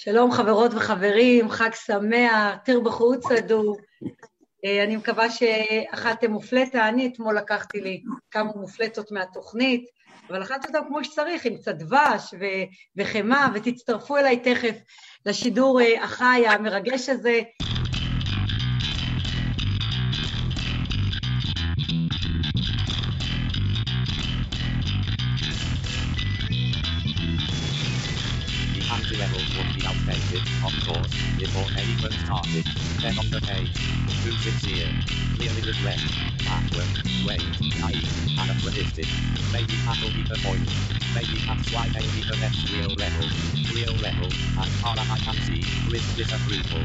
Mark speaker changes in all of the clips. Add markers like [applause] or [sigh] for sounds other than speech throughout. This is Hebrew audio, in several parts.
Speaker 1: שלום חברות וחברים, חג שמח, תרבחו וצדו. אה, אני מקווה שאכלתם מופלטה, אני אתמול לקחתי לי כמה מופלטות מהתוכנית, אבל אכלתי אותם כמו שצריך, עם קצת דבש וחמאה, ותצטרפו אליי תכף לשידור אה, החי המרגש הזה.
Speaker 2: Maybe that's why they the next real level. Real level, as far as I can see, with disapproval.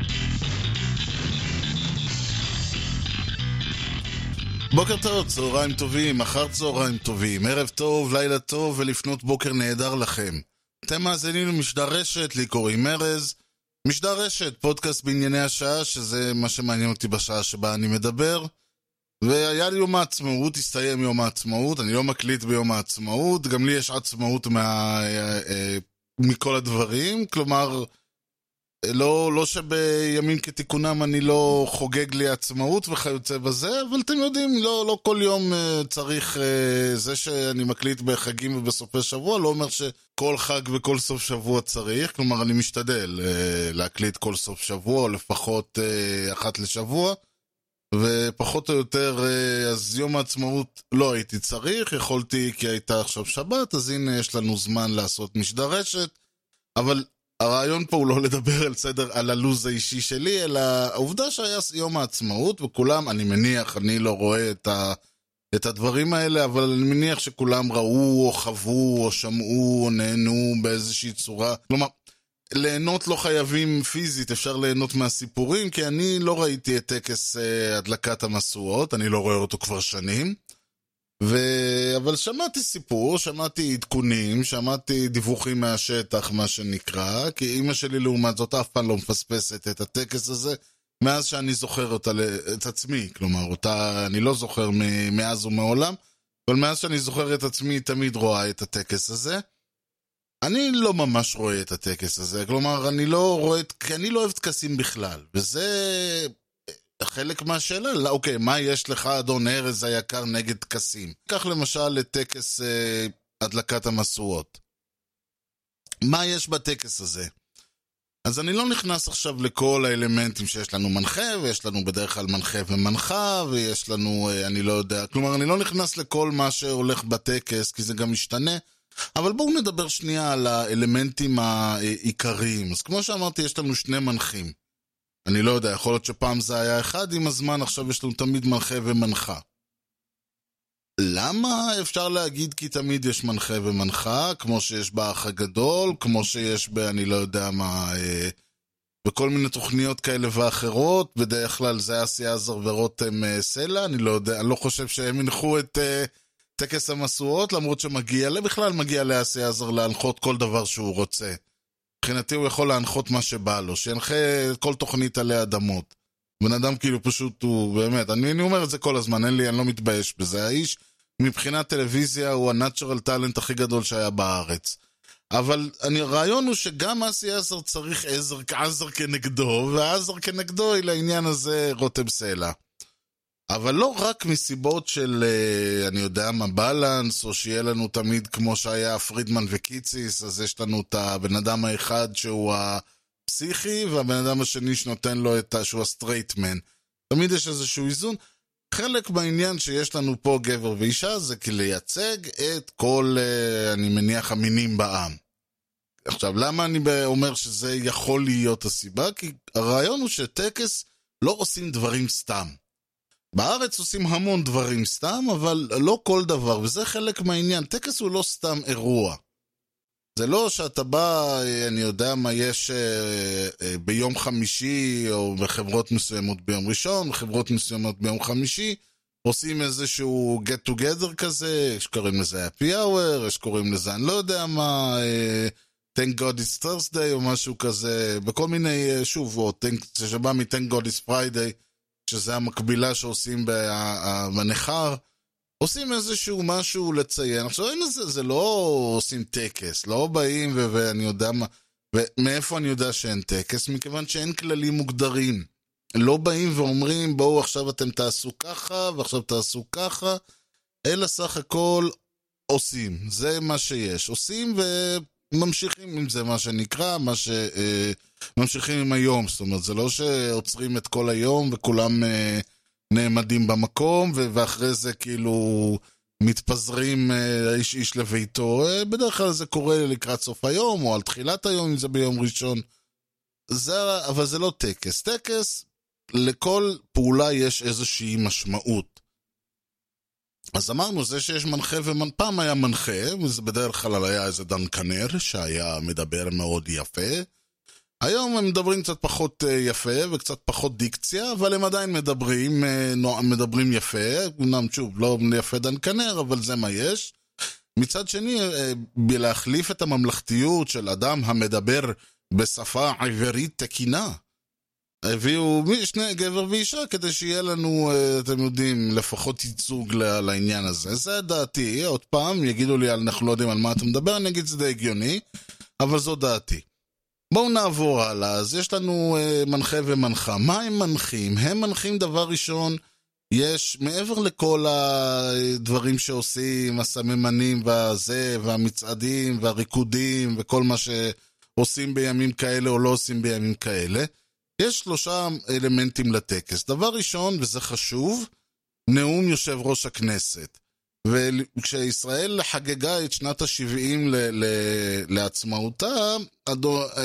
Speaker 3: בוקר טוב, צהריים טובים, אחר צהריים טובים, ערב טוב, לילה טוב ולפנות בוקר נהדר לכם. אתם מאזינים למשדר רשת, לי קוראים ארז. משדר רשת, פודקאסט בענייני השעה, שזה מה שמעניין אותי בשעה שבה אני מדבר. והיה לי יום העצמאות, הסתיים יום העצמאות, אני לא מקליט ביום העצמאות, גם לי יש עצמאות מה, אה, אה, מכל הדברים, כלומר, לא, לא שבימים כתיקונם אני לא חוגג לי עצמאות וכיוצא בזה, אבל אתם יודעים, לא, לא כל יום uh, צריך, זה שאני מקליט בחגים ובסופי שבוע, לא אומר שכל חג וכל סוף שבוע צריך, כלומר אני משתדל להקליט כל סוף שבוע, לפחות אחת לשבוע, ופחות או יותר, uh, אז יום העצמאות לא הייתי צריך, יכולתי כי הייתה עכשיו שבת, אז הנה יש לנו זמן לעשות משדר רשת. אבל הרעיון פה הוא לא לדבר על סדר, על הלו"ז האישי שלי, אלא העובדה שהיה יום העצמאות, וכולם, אני מניח, אני לא רואה את, ה, את הדברים האלה, אבל אני מניח שכולם ראו, או חוו, או שמעו, או נהנו באיזושהי צורה. כלומר, ליהנות לא חייבים פיזית, אפשר ליהנות מהסיפורים, כי אני לא ראיתי את טקס אה, הדלקת המשואות, אני לא רואה אותו כבר שנים. ו... אבל שמעתי סיפור, שמעתי עדכונים, שמעתי דיווחים מהשטח, מה שנקרא, כי אימא שלי לעומת זאת אף פעם לא מפספסת את הטקס הזה מאז שאני זוכר אותה, את עצמי, כלומר, אותה אני לא זוכר מאז ומעולם, אבל מאז שאני זוכר את עצמי היא תמיד רואה את הטקס הזה. אני לא ממש רואה את הטקס הזה, כלומר, אני לא רואה, כי אני לא אוהב טקסים בכלל, וזה חלק מהשאלה, לא, אוקיי, מה יש לך, אדון ארז היקר, נגד טקסים? קח למשל את טקס אה, הדלקת המשואות. מה יש בטקס הזה? אז אני לא נכנס עכשיו לכל האלמנטים שיש לנו מנחה, ויש לנו בדרך כלל מנחה ומנחה, ויש לנו, אה, אני לא יודע, כלומר, אני לא נכנס לכל מה שהולך בטקס, כי זה גם משתנה. אבל בואו נדבר שנייה על האלמנטים העיקריים. אז כמו שאמרתי, יש לנו שני מנחים. אני לא יודע, יכול להיות שפעם זה היה אחד עם הזמן, עכשיו יש לנו תמיד מנחה ומנחה. למה אפשר להגיד כי תמיד יש מנחה ומנחה, כמו שיש באח הגדול, כמו שיש ב... אני לא יודע מה... אה, בכל מיני תוכניות כאלה ואחרות, בדרך כלל זה אסי עזר ורותם אה, סלע, אני לא יודע, אני לא חושב שהם הנחו את אה, טקס המשואות, למרות שמגיע, בכלל מגיע לאסי עזר להנחות כל דבר שהוא רוצה. מבחינתי הוא יכול להנחות מה שבא לו, שינחה כל תוכנית עלי אדמות. בן אדם כאילו פשוט הוא, באמת, אני, אני אומר את זה כל הזמן, אין לי, אני לא מתבייש בזה. האיש, מבחינת טלוויזיה, הוא ה-natural talent הכי גדול שהיה בארץ. אבל אני, הרעיון הוא שגם אסי עזר צריך עזר, עזר כנגדו, ועזר כנגדו היא לעניין הזה רותם סלע. אבל לא רק מסיבות של, אה, אני יודע מה, balance, או שיהיה לנו תמיד כמו שהיה פרידמן וקיציס, אז יש לנו את הבן אדם האחד שהוא הפסיכי, והבן אדם השני שנותן לו את ה... שהוא ה straight man. תמיד יש איזשהו איזון. חלק מהעניין שיש לנו פה גבר ואישה זה כי לייצג את כל, אה, אני מניח, המינים בעם. עכשיו, למה אני אומר שזה יכול להיות הסיבה? כי הרעיון הוא שטקס לא עושים דברים סתם. בארץ עושים המון דברים סתם, אבל לא כל דבר, וזה חלק מהעניין. טקס הוא לא סתם אירוע. זה לא שאתה בא, אני יודע מה יש אה, אה, ביום חמישי, או בחברות מסוימות ביום ראשון, בחברות מסוימות ביום חמישי, עושים איזשהו get together כזה, יש קוראים לזה happy hour, יש קוראים לזה אני לא יודע מה, אה, thank God it's Thursday או משהו כזה, בכל מיני, שוב, או שבא מ-thank God it's Friday. שזה המקבילה שעושים בנכר, עושים איזשהו משהו לציין. עכשיו אין לזה, זה לא עושים טקס, לא באים ו- ואני יודע מה, ומאיפה אני יודע שאין טקס? מכיוון שאין כללים מוגדרים. לא באים ואומרים, בואו עכשיו אתם תעשו ככה, ועכשיו תעשו ככה, אלא סך הכל עושים. זה מה שיש. עושים וממשיכים עם זה, מה שנקרא, מה ש... אה, ממשיכים עם היום. זאת אומרת, זה לא שעוצרים את כל היום וכולם אה, נעמדים במקום, ו- ואחרי זה כאילו מתפזרים אה, איש איש לביתו. אה, בדרך כלל זה קורה לקראת סוף היום, או על תחילת היום, אם זה ביום ראשון. זה, אבל זה לא טקס. טקס, לכל פעולה יש איזושהי משמעות. אז אמרנו, זה שיש מנחה ומנ... פעם היה מנחה, וזה בדרך כלל היה איזה דן כנר, שהיה מדבר מאוד יפה. היום הם מדברים קצת פחות אה, יפה וקצת פחות דיקציה, אבל הם עדיין מדברים, אה, מדברים יפה. אמנם, שוב, לא יפה דן כנר, אבל זה מה יש. מצד שני, אה, בלהחליף את הממלכתיות של אדם המדבר בשפה עברית תקינה. הביאו שני גבר ואישה כדי שיהיה לנו, אתם יודעים, לפחות ייצוג לעניין הזה. זה דעתי. עוד פעם, יגידו לי, אנחנו לא יודעים על מה אתה מדבר, אני אגיד שזה הגיוני, אבל זו דעתי. בואו נעבור הלאה. אז יש לנו אה, מנחה ומנחה. מה הם מנחים? הם מנחים דבר ראשון, יש, מעבר לכל הדברים שעושים, הסממנים והזה, והמצעדים, והריקודים, וכל מה שעושים בימים כאלה או לא עושים בימים כאלה, יש שלושה אלמנטים לטקס. דבר ראשון, וזה חשוב, נאום יושב ראש הכנסת. וכשישראל חגגה את שנת ה-70 ל- ל- לעצמאותה,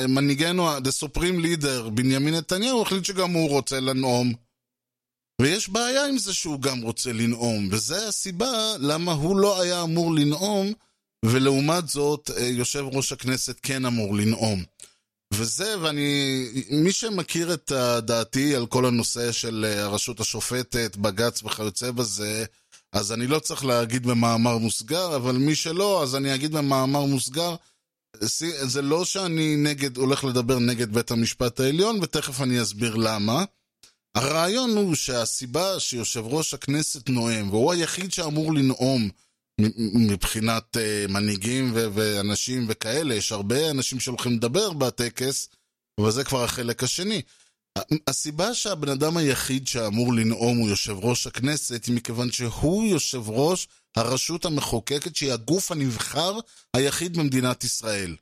Speaker 3: מנהיגנו, the supreme leader, בנימין נתניהו, החליט שגם הוא רוצה לנאום. ויש בעיה עם זה שהוא גם רוצה לנאום, וזה הסיבה למה הוא לא היה אמור לנאום, ולעומת זאת, אה, יושב ראש הכנסת כן אמור לנאום. וזה, ואני, מי שמכיר את דעתי על כל הנושא של אה, הרשות השופטת, בג"ץ וכיוצא בזה, אז אני לא צריך להגיד במאמר מוסגר, אבל מי שלא, אז אני אגיד במאמר מוסגר, זה לא שאני נגד, הולך לדבר נגד בית המשפט העליון, ותכף אני אסביר למה. הרעיון הוא שהסיבה שיושב ראש הכנסת נואם, והוא היחיד שאמור לנאום מבחינת uh, מנהיגים ואנשים וכאלה, יש הרבה אנשים שהולכים לדבר בטקס, אבל זה כבר החלק השני. הסיבה שהבן אדם היחיד שאמור לנאום הוא יושב ראש הכנסת, היא מכיוון שהוא יושב ראש הרשות המחוקקת, שהיא הגוף הנבחר היחיד במדינת ישראל.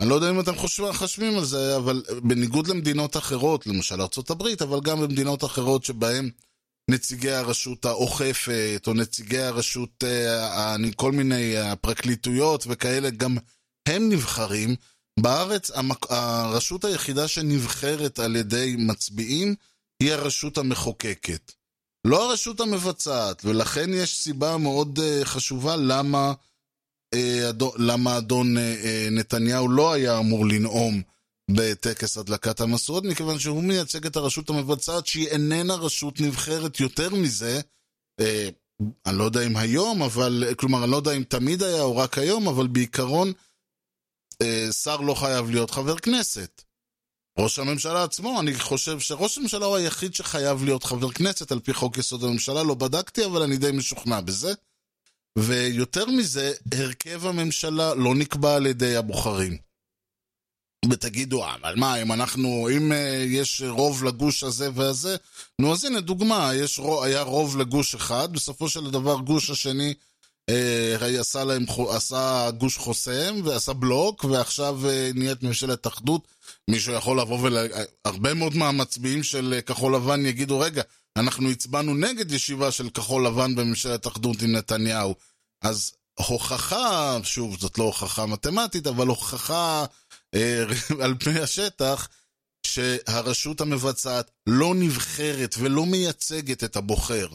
Speaker 3: אני לא יודע אם אתם חושבים, חושבים על זה, אבל בניגוד למדינות אחרות, למשל ארה"ב, אבל גם במדינות אחרות שבהן נציגי הרשות האוכפת, או נציגי הרשות, אה, כל מיני הפרקליטויות וכאלה, גם הם נבחרים. בארץ המק- הרשות היחידה שנבחרת על ידי מצביעים היא הרשות המחוקקת. לא הרשות המבצעת, ולכן יש סיבה מאוד אה, חשובה למה, אה, אדו- למה אדון אה, אה, נתניהו לא היה אמור לנאום בטקס הדלקת המשואות, מכיוון שהוא מייצג את הרשות המבצעת שהיא איננה רשות נבחרת יותר מזה. אה, אני לא יודע אם היום, אבל, כלומר, אני לא יודע אם תמיד היה או רק היום, אבל בעיקרון, שר לא חייב להיות חבר כנסת. ראש הממשלה עצמו, אני חושב שראש הממשלה הוא היחיד שחייב להיות חבר כנסת על פי חוק יסוד הממשלה, לא בדקתי, אבל אני די משוכנע בזה. ויותר מזה, הרכב הממשלה לא נקבע על ידי הבוחרים. ותגידו, "אה, אבל מה, אם אנחנו, אם uh, יש רוב לגוש הזה והזה, נו אז הנה דוגמה, יש, היה רוב לגוש אחד, בסופו של דבר גוש השני אה, עשה, להם, עשה גוש חוסם ועשה בלוק, ועכשיו אה, נהיית ממשלת אחדות. מישהו יכול לבוא ול... הרבה מאוד מהמצביעים של אה, כחול לבן יגידו, רגע, אנחנו הצבענו נגד ישיבה של כחול לבן בממשלת אחדות עם נתניהו. אז הוכחה, שוב, זאת לא הוכחה מתמטית, אבל הוכחה אה, [laughs] על פני השטח, שהרשות המבצעת לא נבחרת ולא מייצגת את הבוחר.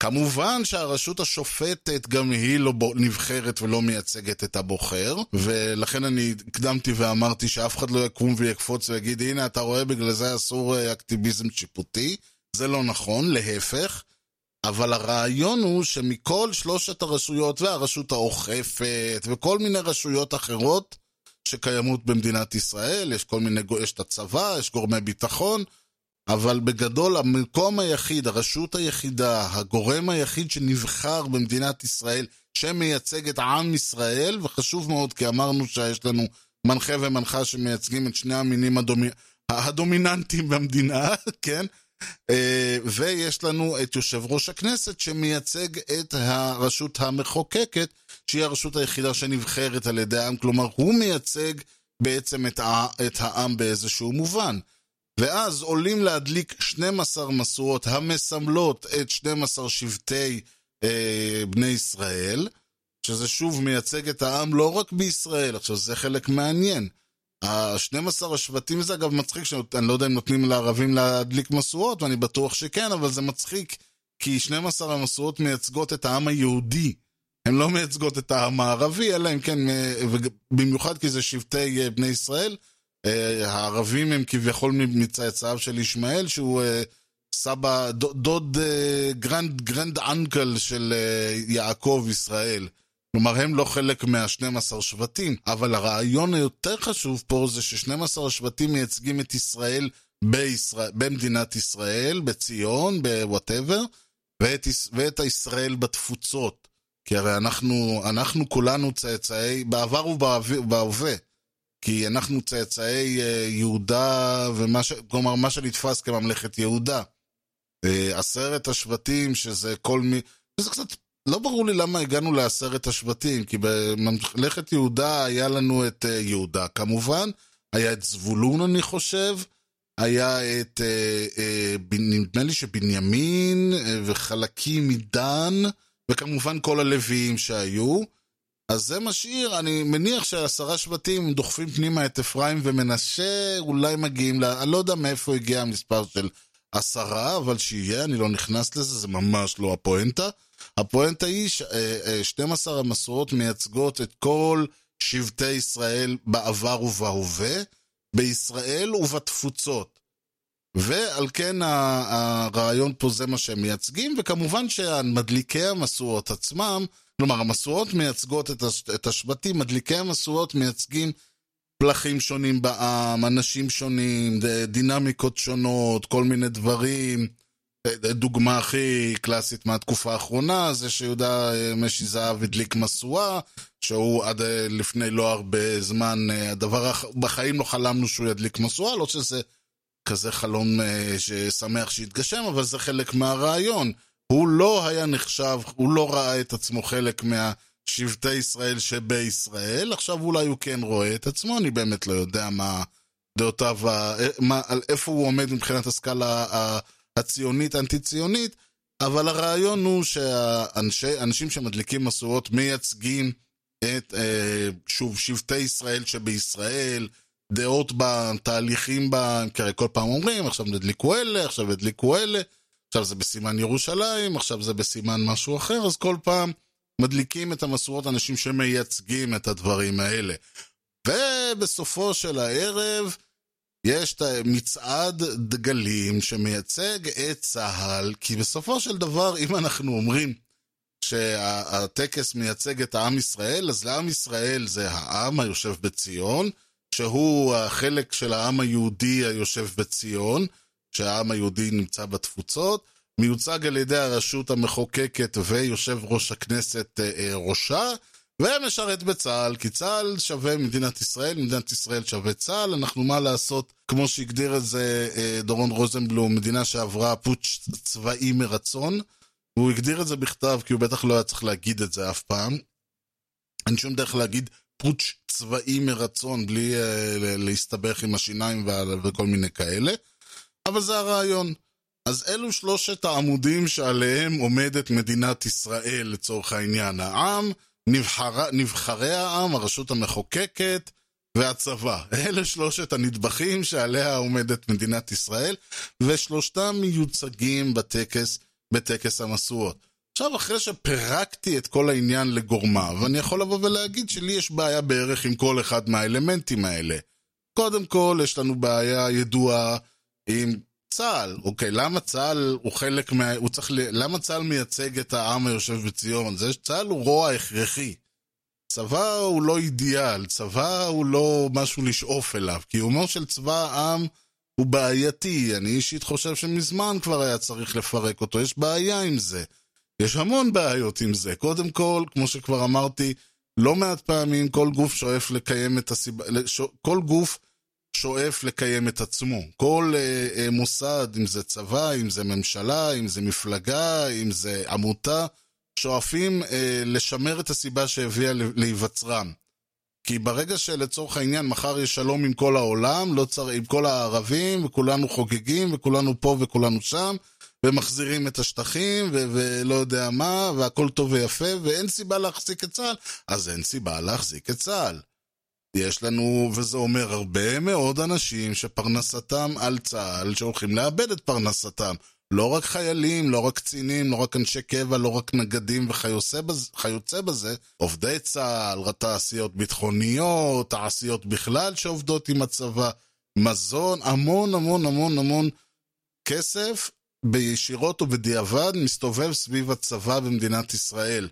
Speaker 3: כמובן שהרשות השופטת גם היא לא נבחרת ולא מייצגת את הבוחר, ולכן אני הקדמתי ואמרתי שאף אחד לא יקום ויקפוץ ויגיד, הנה, אתה רואה, בגלל זה אסור אה, אקטיביזם שיפוטי. זה לא נכון, להפך. אבל הרעיון הוא שמכל שלושת הרשויות, והרשות האוכפת, וכל מיני רשויות אחרות שקיימות במדינת ישראל, יש כל מיני, יש את הצבא, יש גורמי ביטחון, אבל בגדול המקום היחיד, הרשות היחידה, הגורם היחיד שנבחר במדינת ישראל, שמייצג את עם ישראל, וחשוב מאוד כי אמרנו שיש לנו מנחה ומנחה שמייצגים את שני המינים הדומי... הדומיננטיים במדינה, [laughs] כן? אה, ויש לנו את יושב ראש הכנסת שמייצג את הרשות המחוקקת, שהיא הרשות היחידה שנבחרת על ידי העם, כלומר הוא מייצג בעצם את. את העם באיזשהו מובן. ואז עולים להדליק 12 משואות המסמלות את 12 שבטי אה, בני ישראל, שזה שוב מייצג את העם לא רק בישראל, עכשיו זה חלק מעניין. ה-12 השבטים זה אגב מצחיק, שאני לא יודע אם נותנים לערבים להדליק משואות, ואני בטוח שכן, אבל זה מצחיק, כי 12 המשואות מייצגות את העם היהודי. הן לא מייצגות את העם הערבי, אלא אם כן, במיוחד כי זה שבטי אה, בני ישראל. אה, הערבים הם כביכול מצאצאיו של ישמעאל, שהוא אה, סבא, דוד grand, grand uncle של יעקב ישראל. כלומר, הם לא חלק מה-12 שבטים, אבל הרעיון היותר חשוב פה זה ש-12 השבטים מייצגים את ישראל בישראל, במדינת ישראל, בציון, בוואטאבר, ואת, ואת הישראל בתפוצות. כי הרי אנחנו, אנחנו כולנו צאצאי, בעבר ובהווה, כי אנחנו צאצאי אה, יהודה, ומה ש... כלומר, מה שנתפס כממלכת יהודה. אה, עשרת השבטים, שזה כל מי... זה קצת לא ברור לי למה הגענו לעשרת השבטים, כי בממלכת יהודה היה לנו את אה, יהודה כמובן, היה את זבולון אני חושב, היה את, נדמה לי שבנימין וחלקים מדן, וכמובן כל הלוויים שהיו. אז זה משאיר, אני מניח שעשרה שבטים דוחפים פנימה את אפרים ומנשה, אולי מגיעים ל... אני לא יודע מאיפה הגיע המספר של עשרה, אבל שיהיה, אני לא נכנס לזה, זה ממש לא הפואנטה. הפואנטה היא ש-12 אה, המסורות מייצגות את כל שבטי ישראל בעבר ובהווה, בישראל ובתפוצות. ועל כן הרעיון פה זה מה שהם מייצגים, וכמובן שמדליקי המשואות עצמם, כלומר המשואות מייצגות את השבטים, מדליקי המשואות מייצגים פלחים שונים בעם, אנשים שונים, דינמיקות שונות, כל מיני דברים. דוגמה הכי קלאסית מהתקופה האחרונה זה שיהודה אה, משי זהב הדליק משואה, שהוא עד אה, לפני לא הרבה זמן, אה, הדבר, בחיים לא חלמנו שהוא ידליק משואה, לא שזה כזה חלום ששמח שהתגשם, אבל זה חלק מהרעיון. הוא לא היה נחשב, הוא לא ראה את עצמו חלק מהשבטי ישראל שבישראל, עכשיו אולי הוא כן רואה את עצמו, אני באמת לא יודע מה דעותיו, מה, על איפה הוא עומד מבחינת הסקאלה הציונית, האנטי-ציונית, אבל הרעיון הוא שאנשים שמדליקים משואות מייצגים את, אה, שוב, שבטי ישראל שבישראל, דעות בה, תהליכים בה, כי הרי כל פעם אומרים, עכשיו הדליקו אלה, עכשיו הדליקו אלה, עכשיו זה בסימן ירושלים, עכשיו זה בסימן משהו אחר, אז כל פעם מדליקים את המשואות אנשים שמייצגים את הדברים האלה. ובסופו של הערב, יש את מצעד דגלים שמייצג את צה"ל, כי בסופו של דבר, אם אנחנו אומרים שהטקס מייצג את העם ישראל, אז לעם ישראל זה העם היושב בציון, שהוא החלק של העם היהודי היושב בציון, שהעם היהודי נמצא בתפוצות, מיוצג על ידי הרשות המחוקקת ויושב ראש הכנסת אה, אה, ראשה, ומשרת בצה"ל, כי צה"ל שווה מדינת ישראל, מדינת ישראל שווה צה"ל, אנחנו מה לעשות, כמו שהגדיר את זה אה, דורון רוזנבלום, מדינה שעברה פוטש צבאי מרצון, והוא הגדיר את זה בכתב, כי הוא בטח לא היה צריך להגיד את זה אף פעם. אין שום דרך להגיד פוטש צבאי מרצון, בלי uh, להסתבך עם השיניים וכל מיני כאלה, אבל זה הרעיון. אז אלו שלושת העמודים שעליהם עומדת מדינת ישראל לצורך העניין. העם, נבחר, נבחרי העם, הרשות המחוקקת והצבא. אלה שלושת הנדבכים שעליה עומדת מדינת ישראל, ושלושתם מיוצגים בטקס, בטקס המשואות. עכשיו, אחרי שפירקתי את כל העניין לגורמיו, אני יכול לבוא ולהגיד שלי יש בעיה בערך עם כל אחד מהאלמנטים האלה. קודם כל, יש לנו בעיה ידועה עם צה"ל, אוקיי, למה צה"ל הוא חלק מה... הוא צריך ל... למה צה"ל מייצג את העם היושב בציון? זה שצה"ל הוא רוע הכרחי. צבא הוא לא אידיאל, צבא הוא לא משהו לשאוף אליו. קיומו של צבא העם הוא בעייתי. אני אישית חושב שמזמן כבר היה צריך לפרק אותו, יש בעיה עם זה. יש המון בעיות עם זה. קודם כל, כמו שכבר אמרתי, לא מעט פעמים כל גוף שואף לקיים את הסיבה, כל גוף שואף לקיים את עצמו. כל אה, אה, מוסד, אם זה צבא, אם זה ממשלה, אם זה מפלגה, אם זה עמותה, שואפים אה, לשמר את הסיבה שהביאה להיווצרם. כי ברגע שלצורך העניין מחר יש שלום עם כל העולם, לא צר... עם כל הערבים, וכולנו חוגגים, וכולנו פה וכולנו שם, ומחזירים את השטחים, ו- ולא יודע מה, והכל טוב ויפה, ואין סיבה להחזיק את צה"ל, אז אין סיבה להחזיק את צה"ל. יש לנו, וזה אומר הרבה מאוד אנשים שפרנסתם על צה"ל, שהולכים לאבד את פרנסתם. לא רק חיילים, לא רק קצינים, לא רק אנשי קבע, לא רק נגדים וכיוצא בזה, בזה, עובדי צה"ל, תעשיות ביטחוניות, תעשיות בכלל שעובדות עם הצבא, מזון, המון המון המון המון כסף בישירות ובדיעבד מסתובב סביב הצבא במדינת ישראל.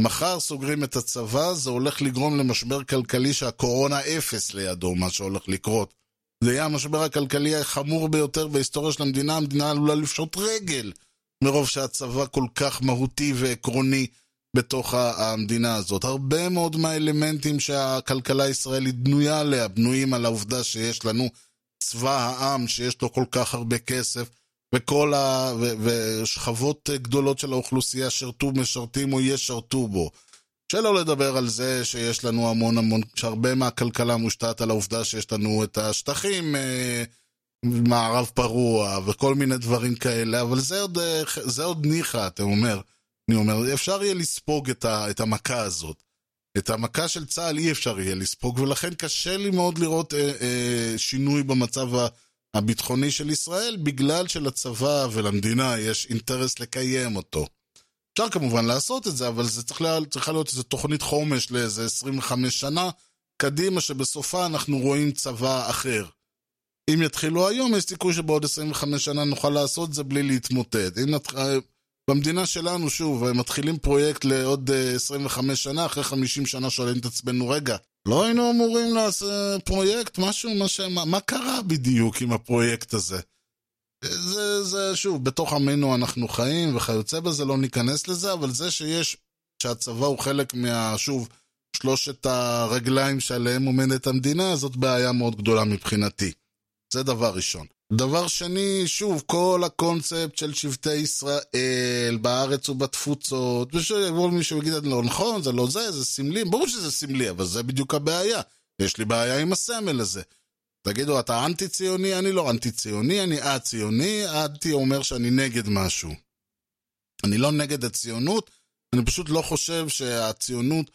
Speaker 3: מחר סוגרים את הצבא, זה הולך לגרום למשבר כלכלי שהקורונה אפס לידו, מה שהולך לקרות. זה יהיה המשבר הכלכלי החמור ביותר בהיסטוריה של המדינה, המדינה עלולה לפשוט רגל מרוב שהצבא כל כך מהותי ועקרוני בתוך המדינה הזאת. הרבה מאוד מהאלמנטים שהכלכלה הישראלית בנויה עליה, בנויים על העובדה שיש לנו צבא העם, שיש לו כל כך הרבה כסף, וכל ה... ו... ושכבות גדולות של האוכלוסייה שירתו, משרתים או ישרתו בו. שלא לדבר על זה שיש לנו המון המון, שהרבה מהכלכלה מושתת על העובדה שיש לנו את השטחים אה, מערב פרוע וכל מיני דברים כאלה, אבל זה עוד, אה, זה עוד ניחא, אתה אומר. אני אומר, אפשר יהיה לספוג את, ה, את המכה הזאת. את המכה של צה"ל אי אפשר יהיה לספוג, ולכן קשה לי מאוד לראות אה, אה, שינוי במצב ה- הביטחוני של ישראל, בגלל שלצבא ולמדינה יש אינטרס לקיים אותו. אפשר כמובן לעשות את זה, אבל זה צריך לה, צריכה להיות איזו תוכנית חומש לאיזה 25 שנה קדימה, שבסופה אנחנו רואים צבא אחר. אם יתחילו היום, יש סיכוי שבעוד 25 שנה נוכל לעשות את זה בלי להתמוטט. אם נת... במדינה שלנו, שוב, מתחילים פרויקט לעוד אה, 25 שנה, אחרי 50 שנה שואלים את עצמנו, רגע, לא היינו אמורים לעשות פרויקט, משהו, מה, ש... מה, מה קרה בדיוק עם הפרויקט הזה? זה, זה, שוב, בתוך עמנו אנחנו חיים וכיוצא בזה, לא ניכנס לזה, אבל זה שיש, שהצבא הוא חלק מה, שוב, שלושת הרגליים שעליהם עומדת המדינה, זאת בעיה מאוד גדולה מבחינתי. זה דבר ראשון. דבר שני, שוב, כל הקונספט של שבטי ישראל בארץ ובתפוצות, ושיבוא מישהו ויגיד, לא נכון, זה לא זה, זה סמלי, ברור שזה סמלי, אבל זה בדיוק הבעיה. יש לי בעיה עם הסמל הזה. תגידו, אתה אנטי-ציוני? אני לא אנטי-ציוני, אני א-ציוני, אנטי אומר שאני נגד משהו. אני לא נגד הציונות, אני פשוט לא חושב שהציונות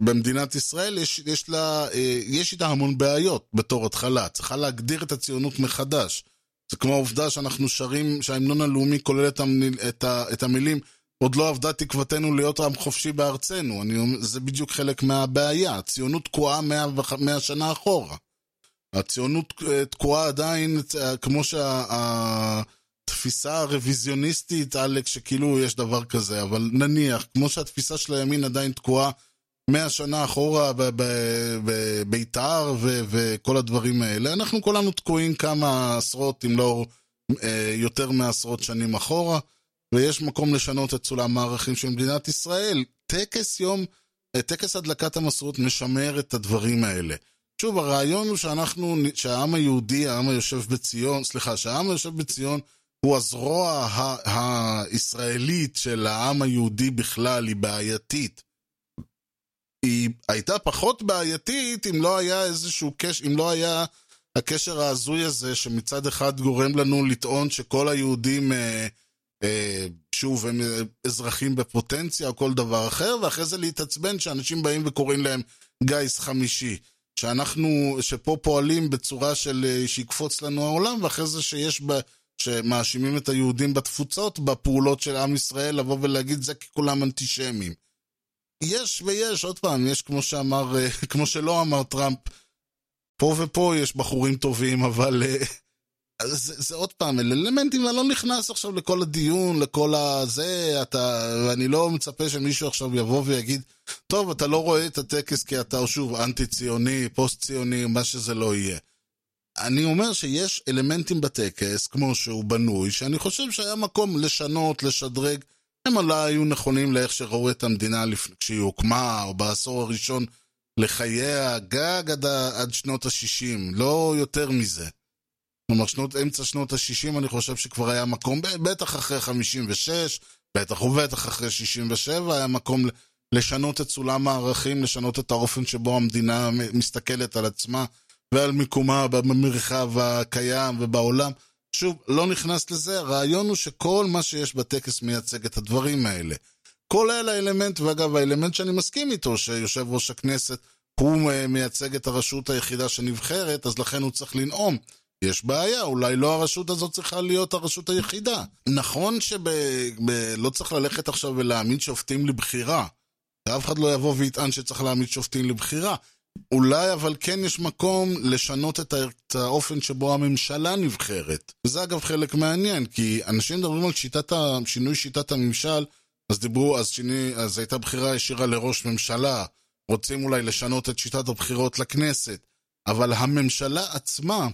Speaker 3: במדינת ישראל יש, יש לה, יש איתה המון בעיות בתור התחלה. צריכה להגדיר את הציונות מחדש. זה כמו העובדה שאנחנו שרים, שההמנון הלאומי כולל את, המיל, את, ה, את המילים עוד לא עבדה תקוותנו להיות עם חופשי בארצנו. אני, זה בדיוק חלק מהבעיה. הציונות תקועה מאה שנה אחורה. הציונות תקועה עדיין, כמו שהתפיסה הרוויזיוניסטית, עלק, שכאילו יש דבר כזה, אבל נניח, כמו שהתפיסה של הימין עדיין תקועה מאה שנה אחורה בבית"ר וכל הדברים האלה, אנחנו כולנו תקועים כמה עשרות, אם לא יותר מעשרות שנים אחורה, ויש מקום לשנות את סולם הערכים של מדינת ישראל. טקס יום, טקס הדלקת המסורת משמר את הדברים האלה. שוב, הרעיון הוא שאנחנו, שהעם היהודי, העם היושב בציון, סליחה, שהעם היושב בציון הוא הזרוע הישראלית של העם היהודי בכלל, היא בעייתית. היא הייתה פחות בעייתית אם לא היה איזשהו קשר, אם לא היה הקשר ההזוי הזה שמצד אחד גורם לנו לטעון שכל היהודים, אה, אה, שוב, הם אזרחים בפוטנציה או כל דבר אחר, ואחרי זה להתעצבן שאנשים באים וקוראים להם גיס חמישי. שאנחנו, שפה פועלים בצורה של שיקפוץ לנו העולם, ואחרי זה שיש ב... שמאשימים את היהודים בתפוצות, בפעולות של עם ישראל, לבוא ולהגיד זה כי כולם אנטישמים. יש ויש, עוד פעם, יש כמו שאמר, [laughs] כמו שלא אמר טראמפ, פה ופה יש בחורים טובים, אבל זה, זה עוד פעם, אלה אלמנטים, אני לא נכנס עכשיו לכל הדיון, לכל הזה, אתה, ואני לא מצפה שמישהו עכשיו יבוא ויגיד, טוב, אתה לא רואה את הטקס כי אתה שוב אנטי-ציוני, פוסט-ציוני, מה שזה לא יהיה. אני אומר שיש אלמנטים בטקס, כמו שהוא בנוי, שאני חושב שהיה מקום לשנות, לשדרג, הם אולי היו נכונים לאיך שראו את המדינה לפ... כשהיא הוקמה, או בעשור הראשון לחייה, גג עד. עד שנות ה-60, לא יותר מזה. כלומר, שנות, אמצע שנות ה-60 אני חושב שכבר היה מקום, בטח אחרי 56, בטח ובטח אחרי 67, היה מקום לשנות את סולם הערכים, לשנות את האופן שבו המדינה מסתכלת על עצמה ועל מיקומה במרחב הקיים ובעולם. שוב, לא נכנס לזה, הרעיון הוא שכל מה שיש בטקס מייצג את הדברים האלה. כולל האלמנט, ואגב, האלמנט שאני מסכים איתו, שיושב ראש הכנסת הוא מייצג את הרשות היחידה שנבחרת, אז לכן הוא צריך לנאום. יש בעיה, אולי לא הרשות הזאת צריכה להיות הרשות היחידה. נכון שלא צריך ללכת עכשיו ולהעמיד שופטים לבחירה. ואף אחד לא יבוא ויטען שצריך להעמיד שופטים לבחירה. אולי אבל כן יש מקום לשנות את, האופן שבו הממשלה נבחרת. וזה אגב חלק מעניין, כי אנשים מדברים על שיטת ה... שינוי שיטת הממשל, אז דיברו, אז, שיני, אז הייתה בחירה ישירה לראש ממשלה, רוצים אולי לשנות את שיטת הבחירות לכנסת, אבל הממשלה עצמה,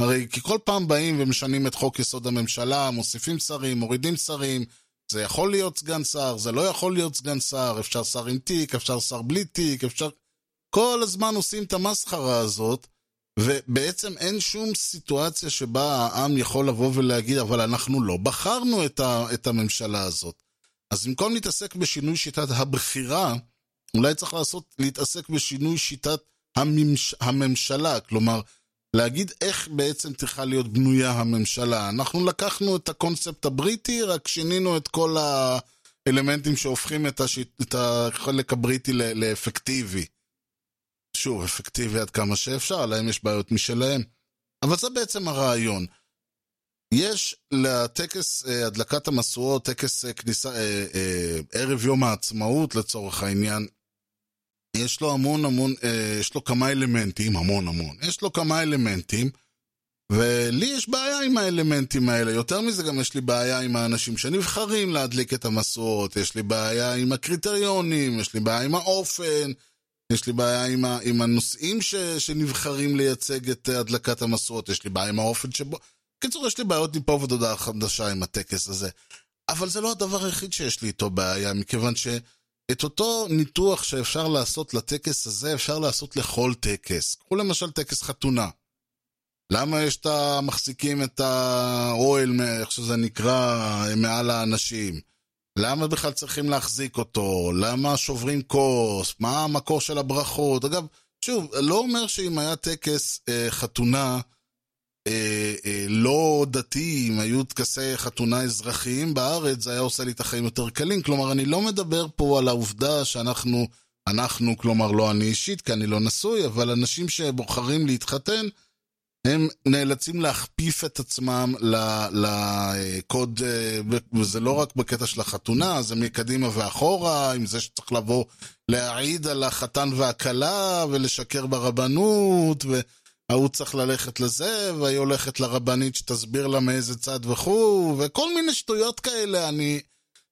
Speaker 3: הרי כי כל פעם באים ומשנים את חוק יסוד הממשלה, מוסיפים שרים, מורידים שרים, זה יכול להיות סגן שר, זה לא יכול להיות סגן שר, אפשר שר עם תיק, אפשר שר בלי תיק, אפשר... כל הזמן עושים את המסחרה הזאת, ובעצם אין שום סיטואציה שבה העם יכול לבוא ולהגיד, אבל אנחנו לא בחרנו את, ה, את הממשלה הזאת. אז במקום להתעסק בשינוי שיטת הבחירה, אולי צריך לעשות, להתעסק בשינוי שיטת הממש, הממשלה, כלומר, להגיד איך בעצם צריכה להיות בנויה הממשלה. אנחנו לקחנו את הקונספט הבריטי, רק שינינו את כל האלמנטים שהופכים את, השיט, את החלק הבריטי לאפקטיבי. שוב, אפקטיבי עד כמה שאפשר, להם יש בעיות משלהם. אבל זה בעצם הרעיון. יש לטקס אה, הדלקת המשואות, טקס אה, כניסה, אה, ערב יום העצמאות לצורך העניין, יש לו המון המון, יש לו כמה אלמנטים, המון המון, יש לו כמה אלמנטים, ולי יש בעיה עם האלמנטים האלה. יותר מזה, גם יש לי בעיה עם האנשים שנבחרים להדליק את המשואות, יש לי בעיה עם הקריטריונים, יש לי בעיה עם האופן, יש לי בעיה עם, ה, עם הנושאים ש, שנבחרים לייצג את הדלקת המשואות, יש לי בעיה עם האופן שבו... בקיצור, יש לי בעיות מפה ועד הודעה חדשה עם הטקס הזה. אבל זה לא הדבר היחיד שיש לי איתו בעיה, מכיוון שאת אותו ניתוח שאפשר לעשות לטקס הזה, אפשר לעשות לכל טקס. קחו למשל טקס חתונה. למה יש את המחזיקים את האוהל, איך שזה נקרא, מעל האנשים? למה בכלל צריכים להחזיק אותו? למה שוברים כוס? מה המקור של הברכות? אגב, שוב, לא אומר שאם היה טקס אה, חתונה אה, אה, לא דתי, אם היו טקסי חתונה אזרחיים בארץ, זה היה עושה לי את החיים יותר קלים. כלומר, אני לא מדבר פה על העובדה שאנחנו, אנחנו, כלומר, לא אני אישית, כי אני לא נשוי, אבל אנשים שבוחרים להתחתן, הם נאלצים להכפיף את עצמם לקוד, אה, וזה לא רק בקטע של החתונה, זה מקדימה ואחורה, עם זה שצריך לבוא להעיד על החתן והכלה, ולשקר ברבנות, וההוא צריך ללכת לזה, והיא הולכת לרבנית שתסביר לה מאיזה צד וכו', וכל מיני שטויות כאלה, אני...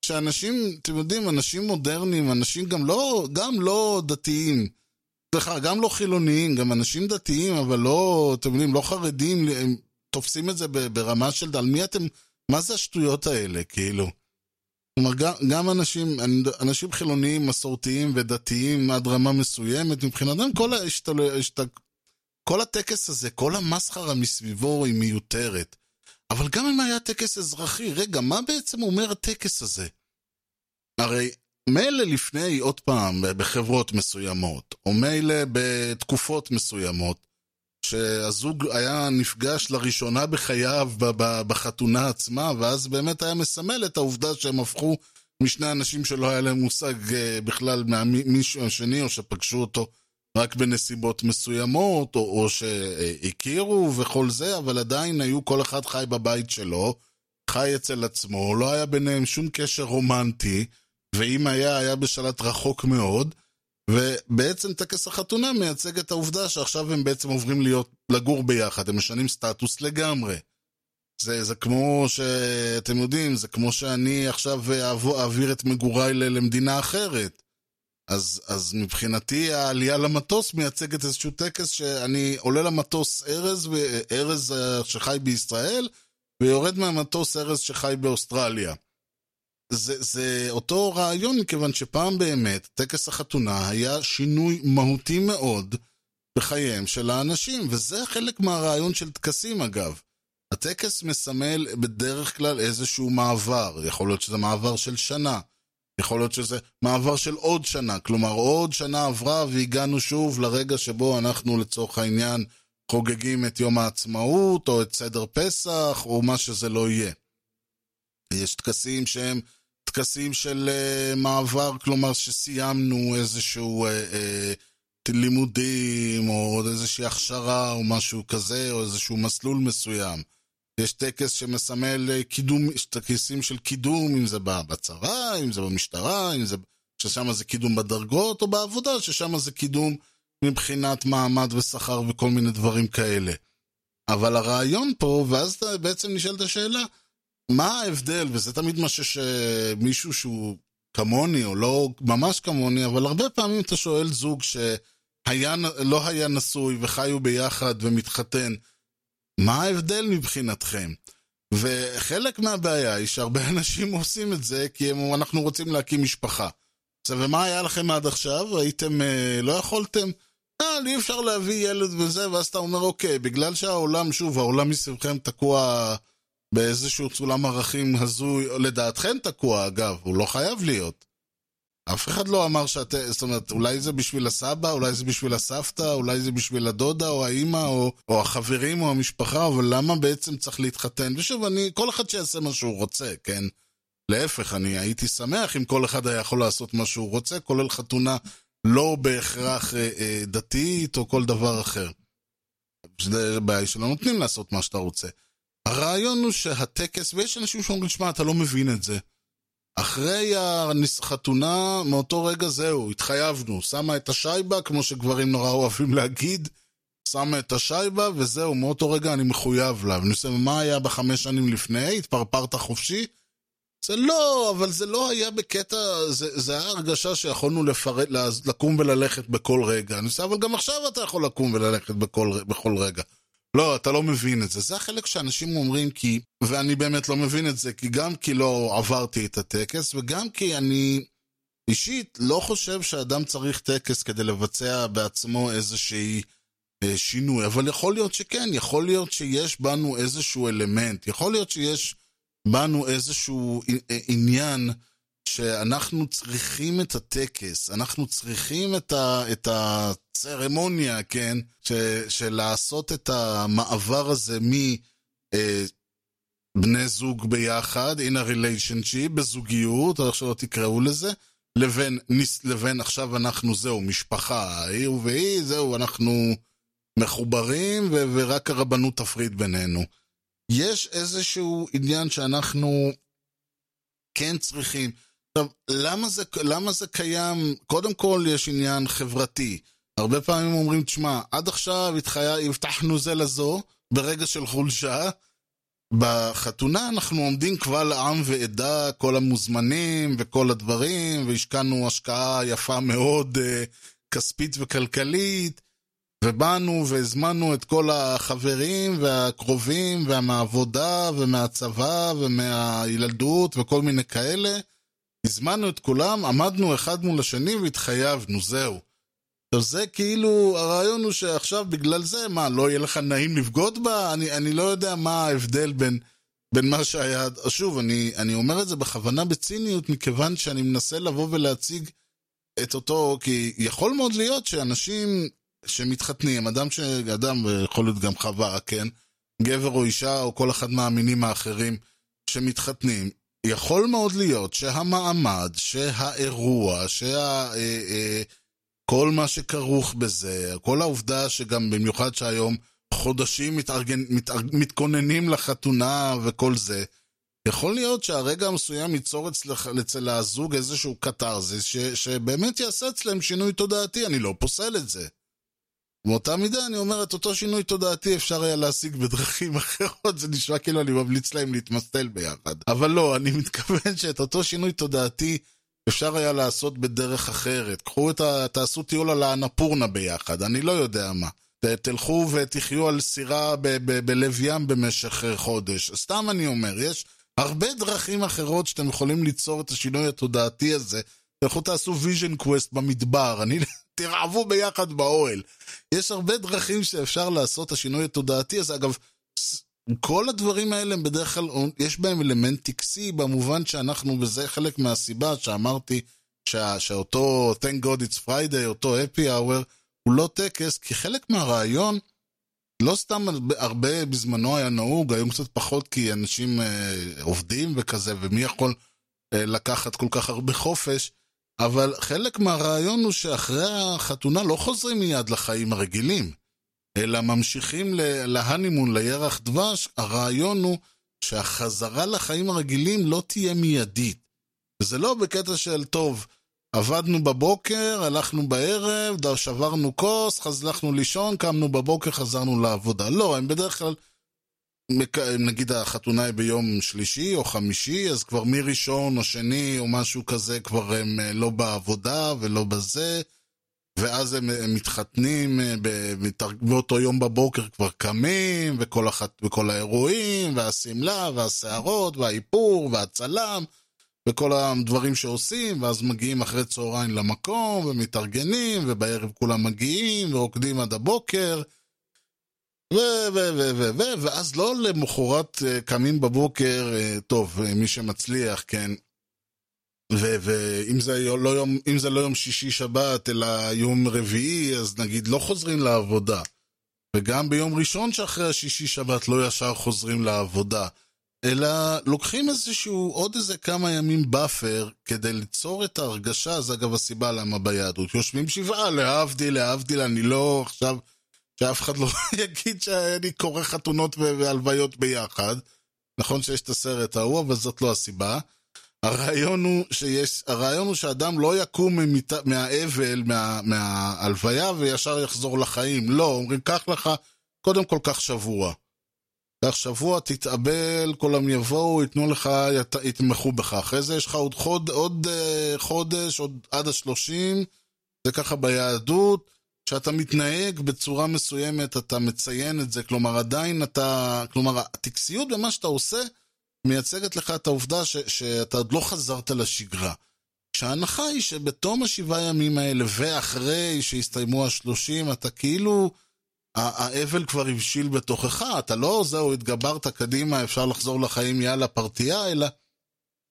Speaker 3: שאנשים, אתם יודעים, אנשים מודרניים, אנשים גם לא, גם לא דתיים, סליחה, גם לא חילוניים, גם אנשים דתיים, אבל לא, אתם יודעים, לא חרדים, הם תופסים את זה ברמה של, על מי אתם, מה זה השטויות האלה, כאילו? כלומר, גם, גם אנשים, אנשים חילוניים, מסורתיים ודתיים עד רמה מסוימת, מבחינתם כל, ההשתל... השת... כל הטקס הזה, כל המסחרה מסביבו היא מיותרת. אבל גם אם היה טקס אזרחי, רגע, מה בעצם אומר הטקס הזה? הרי מילא לפני, עוד פעם, בחברות מסוימות, או מילא בתקופות מסוימות, שהזוג היה נפגש לראשונה בחייו בחתונה עצמה, ואז באמת היה מסמל את העובדה שהם הפכו משני אנשים שלא היה להם מושג אה, בכלל מהמישהו השני, או שפגשו אותו רק בנסיבות מסוימות, או, או שהכירו וכל זה, אבל עדיין היו, כל אחד חי בבית שלו, חי אצל עצמו, לא היה ביניהם שום קשר רומנטי. ואם היה, היה בשלט רחוק מאוד, ובעצם טקס החתונה מייצג את העובדה שעכשיו הם בעצם עוברים להיות, לגור ביחד, הם משנים סטטוס לגמרי. זה, זה כמו שאתם יודעים, זה כמו שאני עכשיו אעביר את מגוריי למדינה אחרת. אז, אז מבחינתי העלייה למטוס מייצגת איזשהו טקס שאני עולה למטוס ארז, ארז אה, שחי בישראל, ויורד מהמטוס ארז שחי באוסטרליה. זה, זה אותו רעיון, מכיוון שפעם באמת, טקס החתונה היה שינוי מהותי מאוד בחייהם של האנשים, וזה חלק מהרעיון של טקסים אגב. הטקס מסמל בדרך כלל איזשהו מעבר, יכול להיות שזה מעבר של שנה, יכול להיות שזה מעבר של עוד שנה, כלומר עוד שנה עברה והגענו שוב לרגע שבו אנחנו לצורך העניין חוגגים את יום העצמאות, או את סדר פסח, או מה שזה לא יהיה. יש טקסים שהם טקסים של uh, מעבר, כלומר שסיימנו איזשהו uh, uh, לימודים, או איזושהי הכשרה, או משהו כזה, או איזשהו מסלול מסוים. יש טקס שמסמל קידום, טקסים של קידום, אם זה בצבא, אם זה במשטרה, אם זה... ששם זה קידום בדרגות, או בעבודה, ששם זה קידום מבחינת מעמד ושכר וכל מיני דברים כאלה. אבל הרעיון פה, ואז בעצם נשאלת השאלה, מה ההבדל, וזה תמיד מה שמישהו שהוא כמוני, או לא ממש כמוני, אבל הרבה פעמים אתה שואל זוג שלא היה נשוי וחיו ביחד ומתחתן, מה ההבדל מבחינתכם? וחלק מהבעיה היא שהרבה [laughs] אנשים עושים את זה כי הם, אנחנו רוצים להקים משפחה. עכשיו, ומה היה לכם עד עכשיו? הייתם, אה, לא יכולתם? אה, אי אפשר להביא ילד וזה, ואז אתה אומר, אוקיי, בגלל שהעולם, שוב, העולם מסביבכם תקוע באיזשהו סולם ערכים הזוי, לדעתכם תקוע אגב, הוא לא חייב להיות. אף אחד לא אמר שאתם, זאת אומרת, אולי זה בשביל הסבא, אולי זה בשביל הסבתא, אולי זה בשביל הדודה או האימא או, או החברים או המשפחה, אבל למה בעצם צריך להתחתן? ושוב, אני, כל אחד שיעשה מה שהוא רוצה, כן? להפך, אני הייתי שמח אם כל אחד היה יכול לעשות מה שהוא רוצה, כולל חתונה לא בהכרח אה, אה, דתית או כל דבר אחר. זה בעיה שלא נותנים לעשות מה שאתה רוצה. הרעיון הוא שהטקס, ויש אנשים שאומרים, שמע, אתה לא מבין את זה. אחרי החתונה, מאותו רגע זהו, התחייבנו. שמה את השייבה, כמו שגברים נורא אוהבים להגיד, שמה את השייבה, וזהו, מאותו רגע אני מחויב לה. ואני עושה, מה היה בחמש שנים לפני? התפרפרת חופשי? זה לא, אבל זה לא היה בקטע, זה, זה היה הרגשה שיכולנו לפרט, לקום וללכת בכל רגע. אני עושה, אבל גם עכשיו אתה יכול לקום וללכת בכל, בכל רגע. לא, אתה לא מבין את זה. זה החלק שאנשים אומרים כי, ואני באמת לא מבין את זה, כי גם כי לא עברתי את הטקס, וגם כי אני אישית לא חושב שאדם צריך טקס כדי לבצע בעצמו איזושהי אה, שינוי, אבל יכול להיות שכן, יכול להיות שיש בנו איזשהו אלמנט, יכול להיות שיש בנו איזשהו אה, עניין שאנחנו צריכים את הטקס, אנחנו צריכים את, ה, את הצרמוניה, כן? ש, של לעשות את המעבר הזה מבני אה, זוג ביחד, in a relationship, בזוגיות, או איך שלא תקראו לזה, לבין, לבין עכשיו אנחנו זהו, משפחה, היא והיא, זהו, אנחנו מחוברים, ו, ורק הרבנות תפריד בינינו. יש איזשהו עניין שאנחנו כן צריכים. עכשיו, למה זה, למה זה קיים? קודם כל, יש עניין חברתי. הרבה פעמים אומרים, תשמע, עד עכשיו התחיה, הבטחנו זה לזו, ברגע של חולשה. בחתונה אנחנו עומדים קבל עם ועדה, כל המוזמנים וכל הדברים, והשקענו השקעה יפה מאוד, אה, כספית וכלכלית, ובאנו והזמנו את כל החברים והקרובים והמעבודה ומהצבא ומהילדות וכל מיני כאלה. הזמנו את כולם, עמדנו אחד מול השני והתחייבנו, זהו. עכשיו זה כאילו, הרעיון הוא שעכשיו בגלל זה, מה, לא יהיה לך נעים לבגוד בה? אני, אני לא יודע מה ההבדל בין, בין מה שהיה... שוב, אני, אני אומר את זה בכוונה בציניות, מכיוון שאני מנסה לבוא ולהציג את אותו, כי יכול מאוד להיות שאנשים שמתחתנים, אדם ש... אדם, יכול להיות גם חווה, כן? גבר או אישה או כל אחד מהמינים האחרים שמתחתנים, יכול מאוד להיות שהמעמד, שהאירוע, שה... אה, אה, כל מה שכרוך בזה, כל העובדה שגם במיוחד שהיום חודשים מתארגן, מתארג, מתכוננים לחתונה וכל זה, יכול להיות שהרגע המסוים ייצור אצל, אצל הזוג איזשהו קתרזיס שבאמת יעשה אצלם שינוי תודעתי, אני לא פוסל את זה. באותה מידה אני אומר, את אותו שינוי תודעתי אפשר היה להשיג בדרכים [laughs] אחרות, זה נשמע כאילו אני ממליץ להם להתמסטל ביחד. אבל לא, אני [laughs] מתכוון שאת אותו שינוי תודעתי אפשר היה לעשות בדרך אחרת. קחו את ה... תעשו טיול על האנפורנה ביחד, אני לא יודע מה. תלכו ותחיו על סירה ב- ב- בלב ים במשך חודש. סתם אני אומר, יש הרבה דרכים אחרות שאתם יכולים ליצור את השינוי התודעתי הזה. לכו תעשו vision quest במדבר, אני... תרעבו ביחד באוהל. יש הרבה דרכים שאפשר לעשות השינוי התודעתי הזה. אגב, כל הדברים האלה הם בדרך כלל, יש בהם אלמנט טקסי במובן שאנחנו, וזה חלק מהסיבה שאמרתי שה, שאותו Thank God It's Friday, אותו Happy Hour, הוא לא טקס, כי חלק מהרעיון, לא סתם הרבה בזמנו היה נהוג, היום קצת פחות כי אנשים אה, עובדים וכזה, ומי יכול אה, לקחת כל כך הרבה חופש, אבל חלק מהרעיון הוא שאחרי החתונה לא חוזרים מיד לחיים הרגילים. אלא ממשיכים להנימון, לירח דבש, הרעיון הוא שהחזרה לחיים הרגילים לא תהיה מיידית. וזה לא בקטע של, טוב, עבדנו בבוקר, הלכנו בערב, שברנו כוס, חזלנו לישון, קמנו בבוקר, חזרנו לעבודה. לא, הם בדרך כלל, נגיד החתונה היא ביום שלישי או חמישי, אז כבר מראשון או שני או משהו כזה, כבר הם אה, לא בעבודה ולא בזה. ואז הם, מתחתנים אה, באותו יום בבוקר כבר קמים, וכל, אחת, וכל האירועים, והשמלה, והשערות, והאיפור, והצלם, וכל הדברים שעושים, ואז מגיעים אחרי צהריים למקום, ומתארגנים, ובערב כולם מגיעים, ורוקדים עד הבוקר. ו... ו... ו... ו... ואז לא למחרת אה, קמים בבוקר, אה, טוב, מי שמצליח, כן, ואם זה, לא יום, זה לא יום שישי שבת, אלא יום רביעי, אז נגיד לא חוזרים לעבודה. וגם ביום ראשון שאחרי השישי שבת לא ישר חוזרים לעבודה. אלא לוקחים איזשהו, עוד איזה כמה ימים buffer, כדי ליצור את ההרגשה, זה אגב הסיבה למה ביהדות. יושבים שבעה, להבדיל, להבדיל, אני לא עכשיו, שאף אחד לא [laughs] יגיד שאני קורא חתונות והלוויות ביחד. נכון שיש את הסרט ההוא, אבל זאת לא הסיבה. הרעיון הוא שיש, הרעיון הוא שאדם לא יקום ממת, מהאבל, מה, מההלוויה וישר יחזור לחיים. לא, אומרים, קח לך, קודם כל קח שבוע. קח שבוע, תתאבל, כולם יבואו, ייתנו לך, ית, יתמכו בך. אחרי זה יש לך עוד, חוד, עוד uh, חודש, עוד עד השלושים, זה ככה ביהדות. כשאתה מתנהג בצורה מסוימת, אתה מציין את זה, כלומר עדיין אתה, כלומר הטקסיות במה שאתה עושה, מייצגת לך את העובדה ש, שאתה עוד לא חזרת לשגרה. כשההנחה היא שבתום השבעה ימים האלה ואחרי שהסתיימו השלושים, אתה כאילו, האבל כבר הבשיל בתוכך, אתה לא זהו, התגברת קדימה, אפשר לחזור לחיים, יאללה, פרטייה, אלא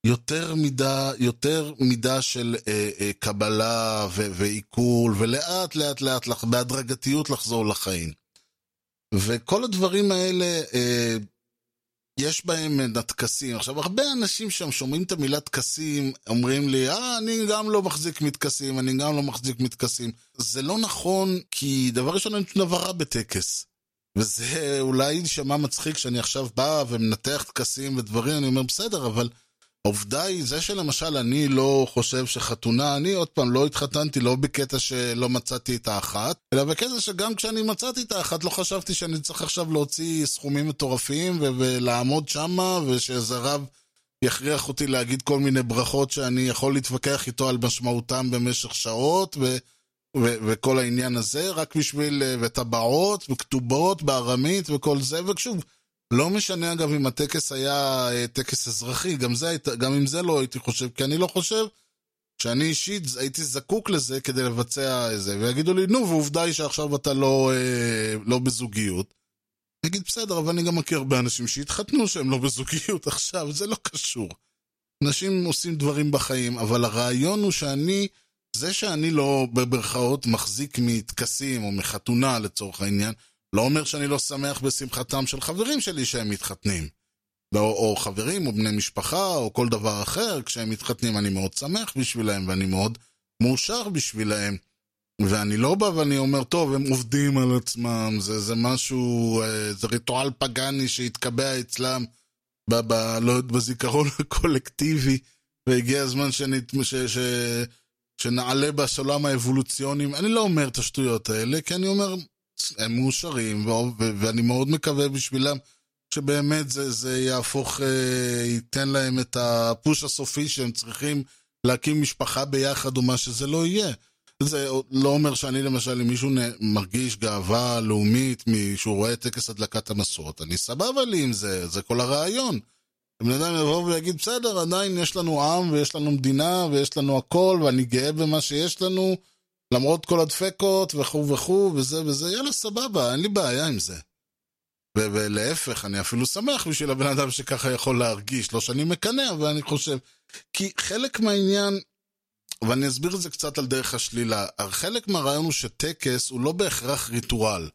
Speaker 3: יותר מידה, יותר מידה של אה, אה, קבלה ו- ועיכול, ולאט לאט לאט, בהדרגתיות לחזור לחיים. וכל הדברים האלה, אה, יש בהם טקסים. עכשיו, הרבה אנשים שם שומעים את המילה טקסים, אומרים לי, אה, אני גם לא מחזיק מטקסים, אני גם לא מחזיק מטקסים. זה לא נכון, כי דבר ראשון, אין שום דבר רע בטקס. וזה אולי יישמע מצחיק שאני עכשיו בא ומנתח טקסים ודברים, אני אומר, בסדר, אבל העובדה היא, זה שלמשל אני לא חושב שחתונה, אני עוד פעם לא התחתנתי לא בקטע שלא מצאתי את האחת, אלא בקטע שגם כשאני מצאתי את האחת לא חשבתי שאני צריך עכשיו להוציא סכומים מטורפים ולעמוד שמה, ושאיזה רב יכריח אותי להגיד כל מיני ברכות שאני יכול להתווכח איתו על משמעותם במשך שעות, ו... ו- וכל העניין הזה, רק בשביל, וטבעות, וכתובות בארמית וכל זה, ושוב, לא משנה אגב אם הטקס היה אה, טקס אזרחי, גם, זה, גם עם זה לא הייתי חושב, כי אני לא חושב שאני אישית הייתי זקוק לזה כדי לבצע איזה, ויגידו לי, נו, ועובדה היא שעכשיו אתה לא, אה, לא בזוגיות. אני אגיד, בסדר, אבל אני גם מכיר הרבה אנשים שהתחתנו שהם לא בזוגיות [laughs] עכשיו, זה לא קשור. אנשים עושים דברים בחיים, אבל הרעיון הוא שאני, זה שאני לא, במרכאות, מחזיק מטקסים או מחתונה לצורך העניין, לא אומר שאני לא שמח בשמחתם של חברים שלי שהם מתחתנים. או, או חברים, או בני משפחה, או כל דבר אחר, כשהם מתחתנים אני מאוד שמח בשבילם, ואני מאוד מאושר בשבילם. ואני לא בא ואני אומר, טוב, הם עובדים על עצמם, זה, זה משהו, אה, זה ריטואל פגאני שהתקבע אצלם ב, ב, לא, בזיכרון [laughs] הקולקטיבי, והגיע הזמן שאני, ש, ש, שנעלה בסולם האבולוציונים. אני לא אומר את השטויות האלה, כי אני אומר, הם מאושרים, ואני מאוד מקווה בשבילם שבאמת זה, זה יהפוך, אה, ייתן להם את הפוש הסופי שהם צריכים להקים משפחה ביחד או מה שזה לא יהיה. זה לא אומר שאני למשל, אם מישהו מרגיש גאווה לאומית שהוא רואה טקס הדלקת המסורת, אני סבבה לי עם זה, זה כל הרעיון. בן אדם יבוא ויגיד, בסדר, עדיין יש לנו עם ויש לנו מדינה ויש לנו הכל ואני גאה במה שיש לנו, למרות כל הדפקות וכו' וכו' וזה וזה, יאללה, סבבה, אין לי בעיה עם זה. ולהפך, אני אפילו שמח בשביל הבן אדם שככה יכול להרגיש, לא שאני מקנא, אבל אני חושב... כי חלק מהעניין, ואני אסביר את זה קצת על דרך השלילה, חלק מהרעיון הוא שטקס הוא לא בהכרח ריטואל.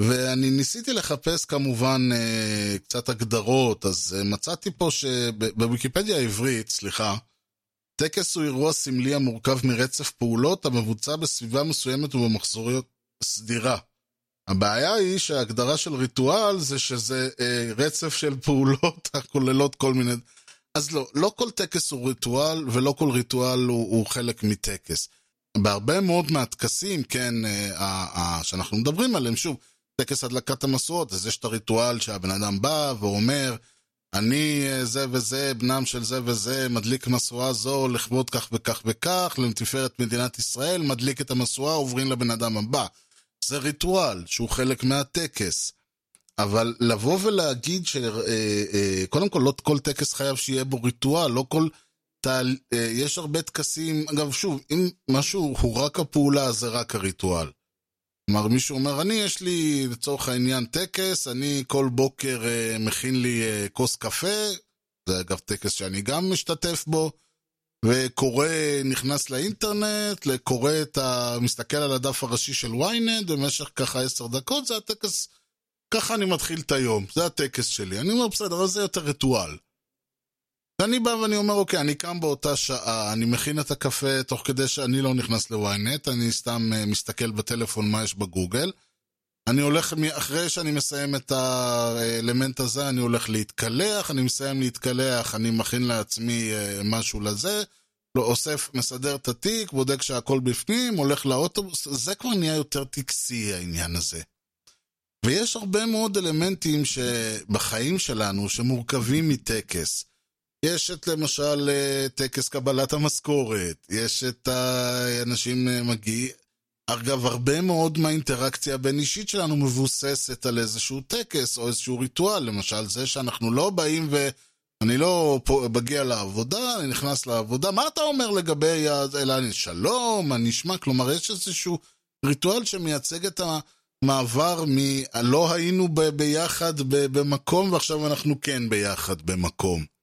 Speaker 3: ואני ניסיתי לחפש כמובן אה, קצת הגדרות, אז אה, מצאתי פה שבוויקיפדיה העברית, סליחה, טקס הוא אירוע סמלי המורכב מרצף פעולות המבוצע בסביבה מסוימת ובמחזוריות סדירה. הבעיה היא שההגדרה של ריטואל זה שזה אה, רצף של [laughs] פעולות הכוללות כל מיני... אז לא, לא כל טקס הוא ריטואל ולא כל ריטואל הוא, הוא חלק מטקס. בהרבה מאוד מהטקסים, כן, אה, אה, שאנחנו מדברים עליהם, שוב, טקס הדלקת המשואות, אז יש את הריטואל שהבן אדם בא ואומר, אני אה, זה וזה, בנם של זה וזה, מדליק משואה זו לכבוד כך וכך וכך, לתפארת מדינת ישראל, מדליק את המשואה, עוברים לבן אדם הבא. זה ריטואל שהוא חלק מהטקס. אבל לבוא ולהגיד שקודם אה, כל לא כל טקס חייב שיהיה בו ריטואל, לא כל... תל... יש הרבה טקסים, אגב שוב, אם משהו הוא רק הפעולה זה רק הריטואל. כלומר, מישהו אומר, אני, יש לי לצורך העניין טקס, אני כל בוקר אה, מכין לי אה, כוס קפה, זה אגב טקס שאני גם משתתף בו, וקורא, נכנס לאינטרנט, קורא את ה... מסתכל על הדף הראשי של ynet במשך ככה עשר דקות, זה הטקס, ככה אני מתחיל את היום, זה הטקס שלי. אני אומר, בסדר, אז זה יותר ריטואל. ואני בא ואני אומר, אוקיי, אני קם באותה שעה, אני מכין את הקפה תוך כדי שאני לא נכנס ל-ynet, אני סתם uh, מסתכל בטלפון מה יש בגוגל. אני הולך, אחרי שאני מסיים את האלמנט הזה, אני הולך להתקלח, אני מסיים להתקלח, אני מכין לעצמי uh, משהו לזה, לא, אוסף, מסדר את התיק, בודק שהכל בפנים, הולך לאוטובוס, זה כבר נהיה יותר טקסי העניין הזה. ויש הרבה מאוד אלמנטים שבחיים שלנו שמורכבים מטקס. יש את למשל אה, טקס קבלת המשכורת, יש את האנשים אה, מגיעים... אגב, הרבה מאוד מהאינטראקציה הבין-אישית שלנו מבוססת על איזשהו טקס או איזשהו ריטואל, למשל זה שאנחנו לא באים ו... אני לא מגיע לעבודה, אני נכנס לעבודה, מה אתה אומר לגבי אלא שלום, מה נשמע? כלומר, יש איזשהו ריטואל שמייצג את המעבר מ... לא היינו ב... ביחד ב... במקום ועכשיו אנחנו כן ביחד במקום.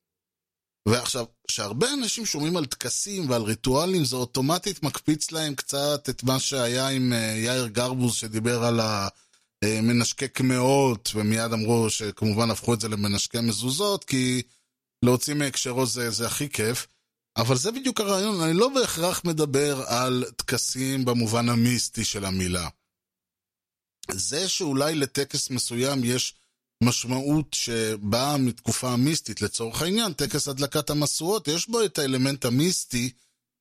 Speaker 3: ועכשיו, כשהרבה אנשים שומעים על טקסים ועל ריטואלים, זה אוטומטית מקפיץ להם קצת את מה שהיה עם uh, יאיר גרבוז שדיבר על המנשקי קמעות, ומיד אמרו שכמובן הפכו את זה למנשקי מזוזות, כי להוציא מהקשרו זה, זה הכי כיף. אבל זה בדיוק הרעיון, אני לא בהכרח מדבר על טקסים במובן המיסטי של המילה. זה שאולי לטקס מסוים יש משמעות שבאה מתקופה המיסטית, לצורך העניין, טקס הדלקת המשואות, יש בו את האלמנט המיסטי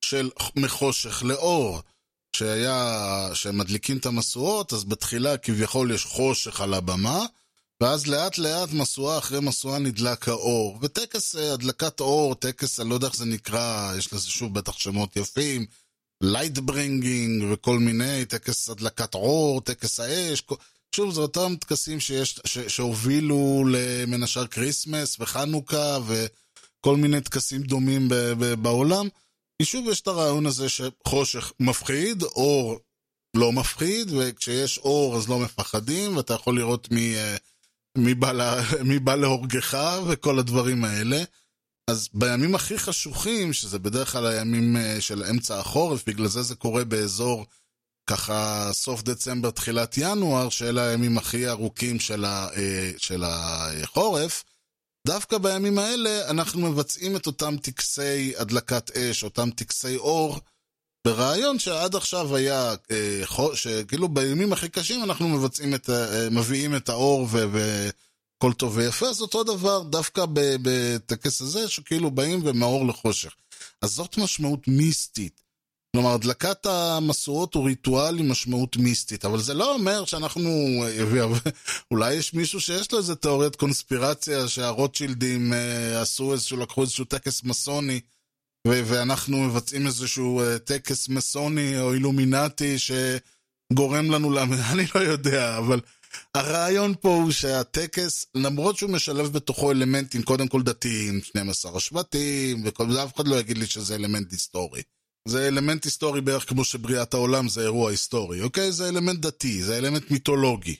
Speaker 3: של מחושך לאור. שהיה, שמדליקים את המשואות, אז בתחילה כביכול יש חושך על הבמה, ואז לאט לאט משואה אחרי משואה נדלק האור. וטקס אה, הדלקת אור, טקס, אני לא יודע איך זה נקרא, יש לזה שוב בטח שמות יפים, light bringing וכל מיני, טקס הדלקת אור, טקס האש, כל... שוב, זה אותם טקסים שיש, ש, שהובילו למה שנקרא כריסמס וחנוכה וכל מיני טקסים דומים ב, ב, בעולם. כי שוב יש את הרעיון הזה שחושך מפחיד, אור לא מפחיד, וכשיש אור אז לא מפחדים, ואתה יכול לראות מי, אה, מי, בא, לה, [laughs] מי בא להורגך וכל הדברים האלה. אז בימים הכי חשוכים, שזה בדרך כלל הימים אה, של אמצע החורף, בגלל זה זה קורה באזור ככה סוף דצמבר, תחילת ינואר, שאלה הימים הכי ארוכים של, ה, אה, של החורף, דווקא בימים האלה אנחנו מבצעים את אותם טקסי הדלקת אש, אותם טקסי אור, ברעיון שעד עכשיו היה, אה, שכאילו בימים הכי קשים אנחנו מבצעים את, אה, מביאים את האור. וכל טוב ויפה, אז אותו דבר דווקא בטקס הזה, שכאילו באים ומאור לחושך. אז זאת משמעות מיסטית. כלומר, הדלקת המשואות הוא ריטואל עם משמעות מיסטית, אבל זה לא אומר שאנחנו... אולי יש מישהו שיש לו איזה תיאוריית קונספירציה שהרוטשילדים אה, עשו איזשהו, לקחו איזשהו טקס מסוני, ואנחנו מבצעים איזשהו אה, טקס מסוני או אילומינטי שגורם לנו, לה... [laughs] אני לא יודע, אבל הרעיון פה הוא שהטקס, למרות שהוא משלב בתוכו אלמנטים קודם כל דתיים, 12 השבטים, וכל זה, אף אחד לא יגיד לי שזה אלמנט היסטורי. זה אלמנט היסטורי בערך כמו שבריאת העולם זה אירוע היסטורי, אוקיי? זה אלמנט דתי, זה אלמנט מיתולוגי.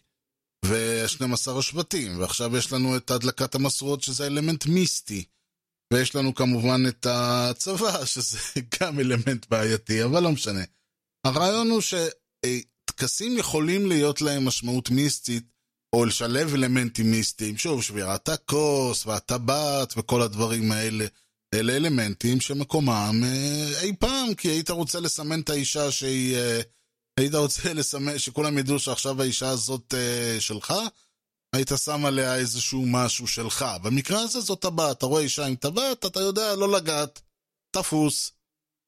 Speaker 3: ו-12 השבטים, ועכשיו יש לנו את הדלקת המסורות שזה אלמנט מיסטי. ויש לנו כמובן את הצבא, [laughs] שזה גם אלמנט בעייתי, אבל לא משנה. הרעיון הוא שטקסים יכולים להיות להם משמעות מיסטית, או לשלב אלמנטים מיסטיים. שוב, שבירת הכוס, והטבעת, וכל הדברים האלה. אלה אלמנטים שמקומם אה, אי פעם, כי היית רוצה לסמן את האישה שהיא... אה, היית רוצה [laughs] לסמן, שכולם ידעו שעכשיו האישה הזאת אה, שלך, היית שם עליה איזשהו משהו שלך. במקרה הזה זאת טבעת, אתה רואה אישה עם טבעת, אתה יודע לא לגעת, תפוס.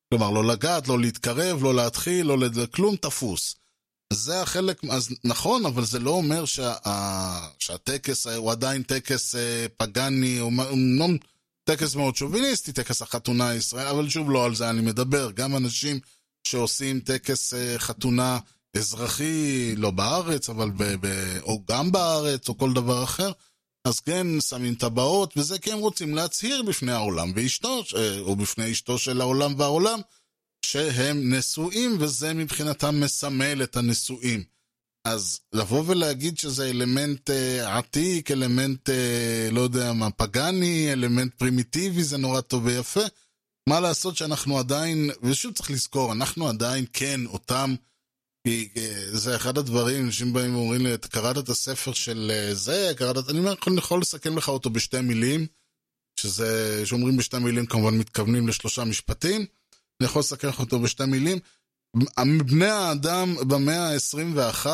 Speaker 3: כלומר, לא לגעת, לא להתקרב, לא להתחיל, לא לד... כלום תפוס. זה החלק, אז נכון, אבל זה לא אומר שה... שהטקס הוא עדיין טקס אה, פגאני, או לא... טקס מאוד שוביניסטי, טקס החתונה הישראל, אבל שוב, לא על זה אני מדבר. גם אנשים שעושים טקס אה, חתונה אזרחי, לא בארץ, אבל ב, ב, או גם בארץ, או כל דבר אחר, אז כן שמים טבעות, וזה כי הם רוצים להצהיר בפני העולם ואשתו, או בפני אשתו של העולם והעולם, שהם נשואים, וזה מבחינתם מסמל את הנשואים. אז לבוא ולהגיד שזה אלמנט אה, עתיק, אלמנט, אה, לא יודע מה, פגאני, אלמנט פרימיטיבי, זה נורא טוב ויפה. מה לעשות שאנחנו עדיין, ושוב צריך לזכור, אנחנו עדיין כן אותם, כי אה, זה אחד הדברים, אנשים באים ואומרים לי, אתה קראת את הספר של אה, זה, קראת, אני אומר, אני יכול לסכם לך אותו בשתי מילים, שזה, שאומרים בשתי מילים כמובן מתכוונים לשלושה משפטים, אני יכול לסכם לך אותו בשתי מילים. בני האדם במאה ה-21,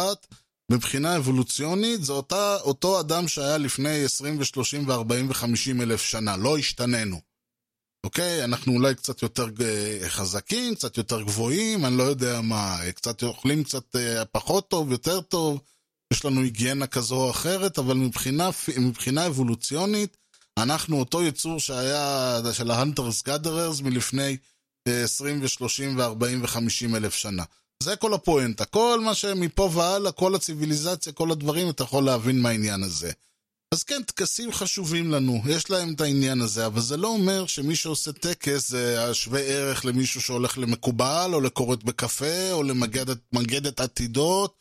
Speaker 3: מבחינה אבולוציונית, זה אותה, אותו אדם שהיה לפני 20 ו-30 ו-40 ו-50 אלף שנה, לא השתננו. אוקיי? אנחנו אולי קצת יותר אה, חזקים, קצת יותר גבוהים, אני לא יודע מה, קצת אוכלים קצת אה, פחות טוב, יותר טוב, יש לנו היגיינה כזו או אחרת, אבל מבחינה, מבחינה אבולוציונית, אנחנו אותו יצור שהיה, של ההנטרס גאדררס מלפני 20 ו-30 ו-40 ו-50 אלף שנה. זה כל הפואנטה. כל מה שמפה והלאה, כל הציוויליזציה, כל הדברים, אתה יכול להבין מהעניין הזה. אז כן, טקסים חשובים לנו, יש להם את העניין הזה, אבל זה לא אומר שמי שעושה טקס זה שווה ערך למישהו שהולך למקובל, או לקורת בקפה, או למגדת עתידות,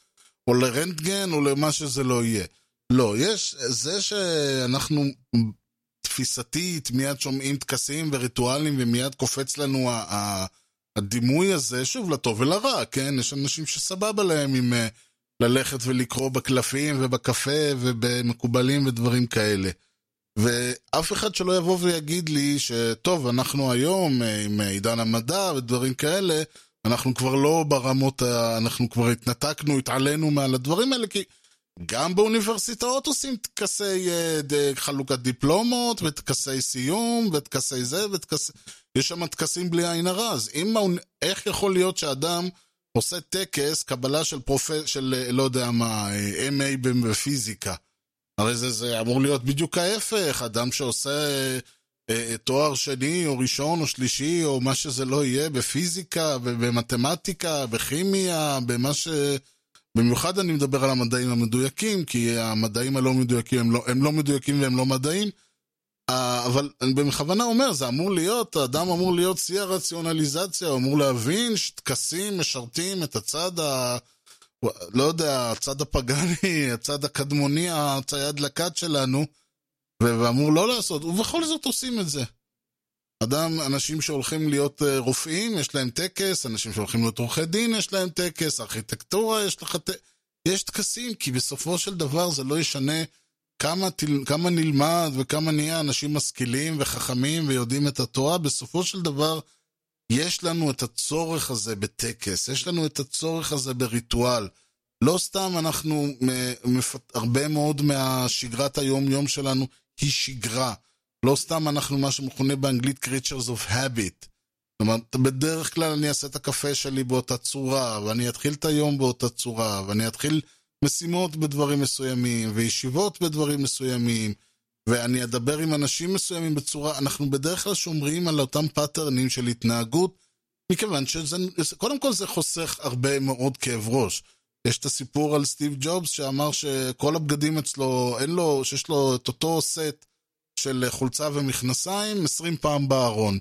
Speaker 3: או לרנטגן, או למה שזה לא יהיה. לא, יש, זה שאנחנו תפיסתית מיד שומעים טקסים וריטואלים ומיד קופץ לנו הדימוי הזה, שוב, לטוב ולרע, כן? יש אנשים שסבבה להם עם... Uh, ללכת ולקרוא בקלפים ובקפה ובמקובלים ודברים כאלה. ואף אחד שלא יבוא ויגיד לי שטוב, אנחנו היום אה, עם עידן המדע ודברים כאלה, אנחנו כבר לא ברמות, אנחנו כבר התנתקנו, התעלינו מעל הדברים האלה, כי גם באוניברסיטאות עושים טקסי אה, חלוקת דיפלומות, וטקסי סיום, וטקסי זה, וטקסי... יש שם טקסים בלי עין הרע, אז אם, איך יכול להיות שאדם... עושה טקס קבלה של פרופ... של אה, לא יודע מה, אה, MA בפיזיקה. הרי זה, זה אמור להיות בדיוק ההפך, אדם שעושה תואר שני או ראשון או שלישי או מה שזה לא יהיה בפיזיקה, במתמטיקה, בכימיה, במה ש... במיוחד אני מדבר על המדעים המדויקים, כי המדעים הלא מדויקים הם לא, הם לא מדויקים והם לא מדעים. אבל אני בכוונה אומר, זה אמור להיות, האדם אמור להיות שיא הרציונליזציה, הוא אמור להבין שטקסים משרתים את הצד ה... לא יודע, הצד הפגאני, [laughs] הצד הקדמוני, הצייד לקט שלנו, ואמור לא לעשות, ובכל זאת עושים את זה. אדם, אנשים שהולכים להיות אה, רופאים, יש להם טקס, אנשים שהולכים להיות עורכי דין, יש להם טקס, ארכיטקטורה, יש לך טקס, יש טקסים, כי בסופו של דבר זה לא ישנה כמה, תל... כמה נלמד וכמה נהיה אנשים משכילים וחכמים ויודעים את התורה, בסופו של דבר יש לנו את הצורך הזה בטקס, יש לנו את הצורך הזה בריטואל. לא סתם אנחנו, הרבה מאוד מהשגרת היום-יום שלנו היא שגרה. לא סתם אנחנו מה שמכונה באנגלית creatures of habit. אומרת, בדרך כלל אני אעשה את הקפה שלי באותה צורה, ואני אתחיל את היום באותה צורה, ואני אתחיל... משימות בדברים מסוימים, וישיבות בדברים מסוימים, ואני אדבר עם אנשים מסוימים בצורה, אנחנו בדרך כלל שומרים על אותם פאטרנים של התנהגות, מכיוון שזה, קודם כל זה חוסך הרבה מאוד כאב ראש. יש את הסיפור על סטיב ג'ובס שאמר שכל הבגדים אצלו, אין לו, שיש לו את אותו סט של חולצה ומכנסיים 20 פעם בארון.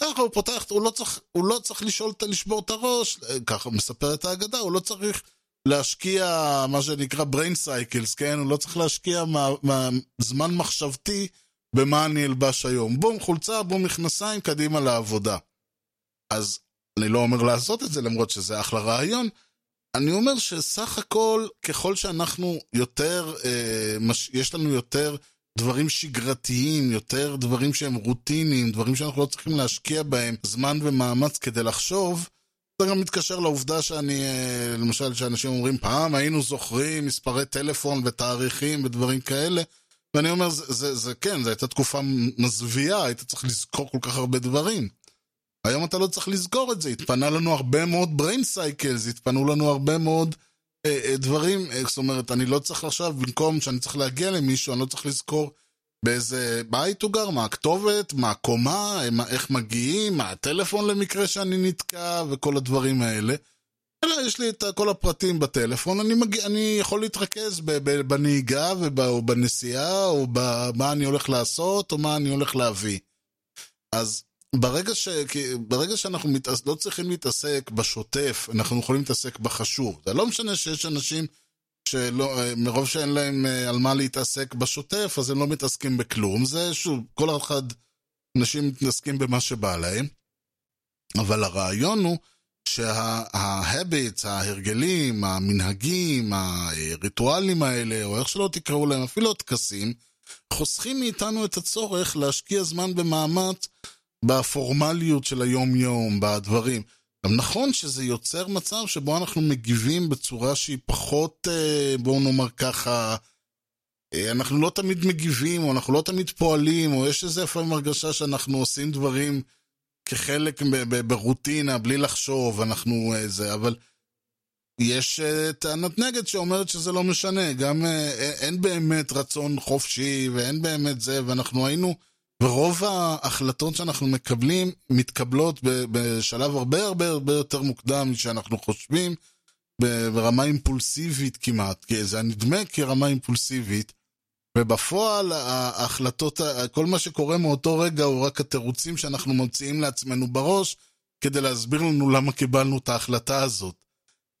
Speaker 3: ככה הוא פותח, הוא לא צריך, הוא לא צריך לשאול, לשבור את הראש, ככה מספר את האגדה, הוא לא צריך להשקיע מה שנקרא brain cycles, כן? הוא לא צריך להשקיע מה, מה, זמן מחשבתי במה אני אלבש היום. בום חולצה, בום מכנסיים, קדימה לעבודה. אז אני לא אומר לעשות את זה, למרות שזה אחלה רעיון. אני אומר שסך הכל, ככל שאנחנו יותר, אה, מש, יש לנו יותר דברים שגרתיים, יותר דברים שהם רוטיניים, דברים שאנחנו לא צריכים להשקיע בהם זמן ומאמץ כדי לחשוב, זה גם מתקשר לעובדה שאני, אה, למשל, שאנשים אומרים, פעם היינו זוכרים מספרי טלפון ותאריכים ודברים כאלה, ואני אומר, זה, זה, זה כן, זו הייתה תקופה מזוויעה, היית צריך לזכור כל כך הרבה דברים. היום אתה לא צריך לזכור את זה, התפנה לנו הרבה מאוד brain cycles, התפנו לנו הרבה מאוד דברים, אה, זאת אומרת, אני לא צריך עכשיו, במקום שאני צריך להגיע למישהו, אני לא צריך לזכור באיזה בית הוא גר, מה הכתובת, מה הקומה, מה, איך מגיעים, מה הטלפון למקרה שאני נתקע וכל הדברים האלה. אלא יש לי את כל הפרטים בטלפון, אני, מגיע, אני יכול להתרכז בנהיגה או בנסיעה, או במה אני הולך לעשות, או מה אני הולך להביא. אז ברגע, ש... ברגע שאנחנו מת... לא צריכים להתעסק בשוטף, אנחנו יכולים להתעסק בחשוב. זה לא משנה שיש אנשים שלא, מרוב שאין להם אה, על מה להתעסק בשוטף, אז הם לא מתעסקים בכלום. זה שוב, כל אחד, אנשים מתעסקים במה שבא להם. אבל הרעיון הוא שה-habits, ההרגלים, המנהגים, הריטואלים האלה, או איך שלא תקראו להם, אפילו הטקסים, חוסכים מאיתנו את הצורך להשקיע זמן במאמץ בפורמליות של היום-יום, בדברים. גם נכון שזה יוצר מצב שבו אנחנו מגיבים בצורה שהיא פחות, אה, בואו נאמר ככה, אה, אנחנו לא תמיד מגיבים, או אנחנו לא תמיד פועלים, או יש איזה לפעמים הרגשה שאנחנו עושים דברים כחלק ברוטינה, בלי לחשוב, אנחנו איזה, אבל יש טענת נגד שאומרת שזה לא משנה, גם אין באמת רצון חופשי, ואין באמת זה, ואנחנו היינו... ורוב ההחלטות שאנחנו מקבלים מתקבלות בשלב הרבה הרבה הרבה יותר מוקדם משאנחנו חושבים, ברמה אימפולסיבית כמעט, זה נדמה כרמה אימפולסיבית, ובפועל ההחלטות, כל מה שקורה מאותו רגע הוא רק התירוצים שאנחנו מוציאים לעצמנו בראש כדי להסביר לנו למה קיבלנו את ההחלטה הזאת.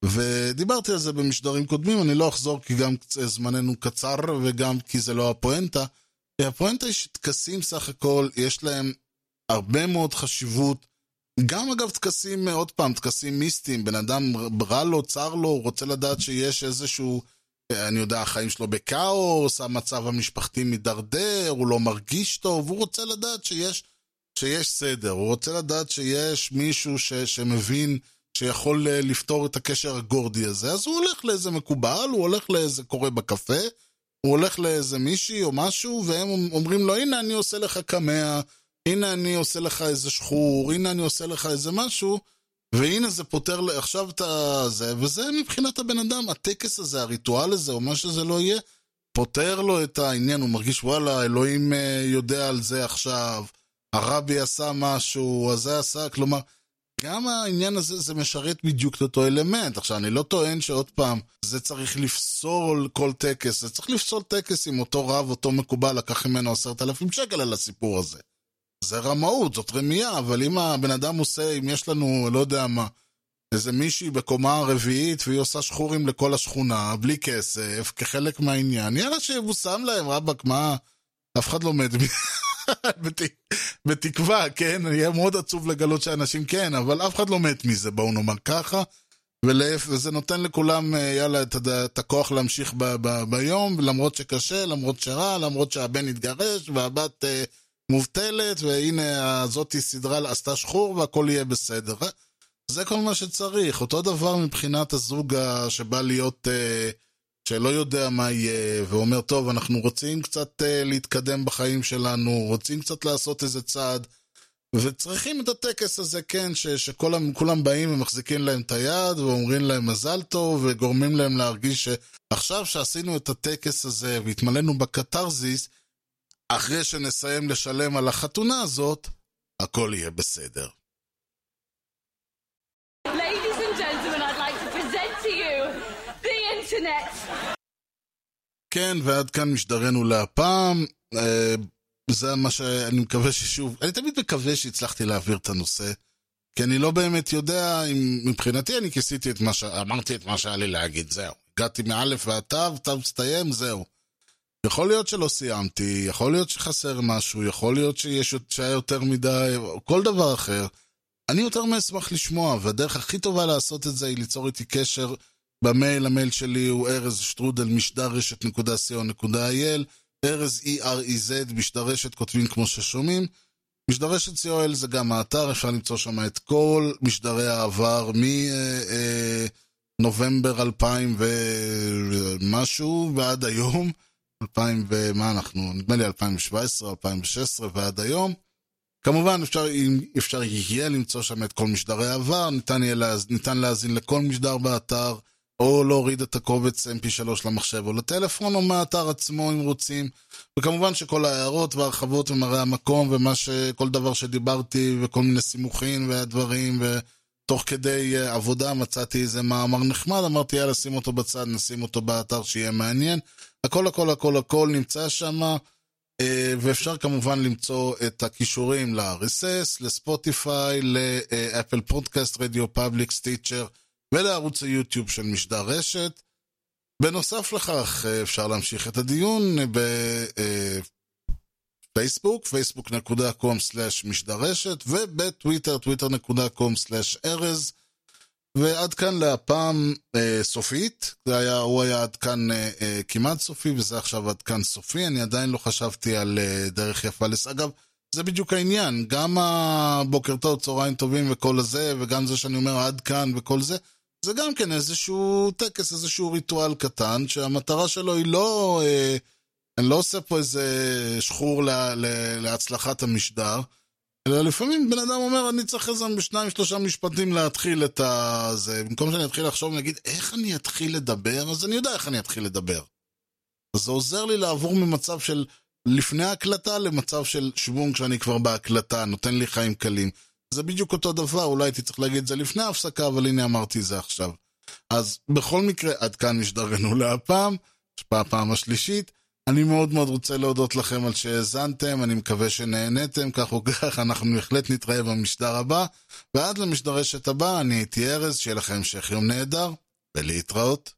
Speaker 3: ודיברתי על זה במשדרים קודמים, אני לא אחזור כי גם זמננו קצר וגם כי זה לא הפואנטה. הפואנטה היא שטקסים סך הכל, יש להם הרבה מאוד חשיבות. גם אגב טקסים, עוד פעם, טקסים מיסטיים, בן אדם רע לו, צר לו, הוא רוצה לדעת שיש איזשהו, אני יודע, החיים שלו בכאוס, המצב המשפחתי מידרדר, הוא לא מרגיש טוב, הוא רוצה לדעת שיש, שיש סדר, הוא רוצה לדעת שיש מישהו ש, שמבין שיכול לפתור את הקשר הגורדי הזה, אז הוא הולך לאיזה מקובל, הוא הולך לאיזה קורא בקפה, הוא הולך לאיזה מישהי או משהו, והם אומרים לו, הנה אני עושה לך קמע, הנה אני עושה לך איזה שחור, הנה אני עושה לך איזה משהו, והנה זה פותר עכשיו את זה, וזה מבחינת הבן אדם, הטקס הזה, הריטואל הזה, או מה שזה לא יהיה, פותר לו את העניין, הוא מרגיש וואלה, אלוהים אה, יודע על זה עכשיו, הרבי עשה משהו, הזה עשה, כלומר, גם העניין הזה, זה משרת בדיוק את אותו אלמנט. עכשיו, אני לא טוען שעוד פעם, זה צריך לפסול כל טקס, זה צריך לפסול טקס אם אותו רב, אותו מקובל, לקח ממנו עשרת אלפים שקל על הסיפור הזה. זה רמאות, זאת רמייה, אבל אם הבן אדם עושה, אם יש לנו, לא יודע מה, איזה מישהי בקומה הרביעית והיא עושה שחורים לכל השכונה, בלי כסף, כחלק מהעניין, יאללה שיבושם להם, רבאק, מה, אף אחד לא מת [laughs] בתקווה, כן? יהיה מאוד עצוב לגלות שאנשים כן, אבל אף אחד לא מת מזה, בואו נאמר ככה. ולהפך, וזה נותן לכולם, אה, יאללה, את, את הכוח להמשיך ב, ב, ביום, למרות שקשה, למרות שרע, למרות שהבן התגרש, והבת אה, מובטלת, והנה הזאתי סדרה, עשתה שחור, והכל יהיה בסדר. זה כל מה שצריך. אותו דבר מבחינת הזוג שבא להיות... אה, שלא יודע מה יהיה, ואומר, טוב, אנחנו רוצים קצת uh, להתקדם בחיים שלנו, רוצים קצת לעשות איזה צעד, וצריכים את הטקס הזה, כן, ש- שכולם באים ומחזיקים להם את היד, ואומרים להם מזל טוב, וגורמים להם להרגיש שעכשיו שעשינו את הטקס הזה, והתמלאנו בקתרזיס, אחרי שנסיים לשלם על החתונה הזאת, הכל יהיה בסדר.
Speaker 4: Ladies and gentlemen, I'd like to present to you internet.
Speaker 3: כן, ועד כאן משדרנו להפעם. אה, זה מה שאני מקווה ששוב, אני תמיד מקווה שהצלחתי להעביר את הנושא, כי אני לא באמת יודע אם מבחינתי אני כיסיתי את מה ש... אמרתי את מה שהיה לי להגיד, זהו. הגעתי מאלף ועד תו, תו מסתיים, זהו. יכול להיות שלא סיימתי, יכול להיות שחסר משהו, יכול להיות שיש, שהיה יותר מדי, או כל דבר אחר. אני יותר מאשמח לשמוע, והדרך הכי טובה לעשות את זה היא ליצור איתי קשר במייל, המייל שלי הוא ארז שטרודל משדר רשת נקודה אייל, ארז E-R-E-Z, משדר רשת כותבים כמו ששומעים. משדר רשת co.il זה גם האתר, אפשר למצוא שם את כל משדרי העבר מנובמבר 2000 ומשהו ועד היום. 2000 ומה אנחנו, נדמה לי 2017, 2016 ועד היום. כמובן אפשר, אם אפשר יהיה למצוא שם את כל משדרי העבר, ניתן, יהיה ניתן להאזין לכל משדר באתר, או להוריד את הקובץ mp3 למחשב או לטלפון, או מהאתר עצמו אם רוצים. וכמובן שכל ההערות וההרחבות ומראה המקום, ומה ש... כל דבר שדיברתי, וכל מיני סימוכים והדברים, ותוך כדי uh, עבודה מצאתי איזה מאמר נחמד, אמרתי יאללה שים אותו בצד, נשים אותו באתר שיהיה מעניין. הכל הכל הכל הכל נמצא שם, ואפשר כמובן למצוא את הקישורים ל-RSS, ל Spotify, ל Apple Podcast, RadioPublic, Stitcher ולערוץ היוטיוב של משדר רשת. בנוסף לכך, אפשר להמשיך את הדיון בפייסבוק, facebook.com/משדר רשת, ובטוויטר, twitter.com/ארז. ועד כאן להפעם אה, סופית, זה היה, הוא היה עד כאן אה, אה, כמעט סופי וזה עכשיו עד כאן סופי, אני עדיין לא חשבתי על אה, דרך יפה לס... אגב, זה בדיוק העניין, גם הבוקר טוב, צהריים טובים וכל הזה, וגם זה שאני אומר עד כאן וכל זה, זה גם כן איזשהו טקס, איזשהו ריטואל קטן, שהמטרה שלו היא לא, אה, אני לא עושה פה איזה שחור לה, לה, להצלחת המשדר, אלא לפעמים בן אדם אומר, אני צריך איזה בשניים שלושה משפטים להתחיל את ה... זה. במקום שאני אתחיל לחשוב ולהגיד, איך אני אתחיל לדבר, אז אני יודע איך אני אתחיל לדבר. זה עוזר לי לעבור ממצב של לפני ההקלטה למצב של שוונג כשאני כבר בהקלטה, נותן לי חיים קלים. זה בדיוק אותו דבר, אולי הייתי צריך להגיד את זה לפני ההפסקה, אבל הנה אמרתי זה עכשיו. אז בכל מקרה, עד כאן משדרנו להפעם, בפעם השלישית. אני מאוד מאוד רוצה להודות לכם על שהאזנתם, אני מקווה שנהנתם, כך או כך אנחנו בהחלט נתראה במשדר הבא, ועד למשדר רשת הבא, אני הייתי ארז, שיהיה לכם המשך יום נהדר, ולהתראות.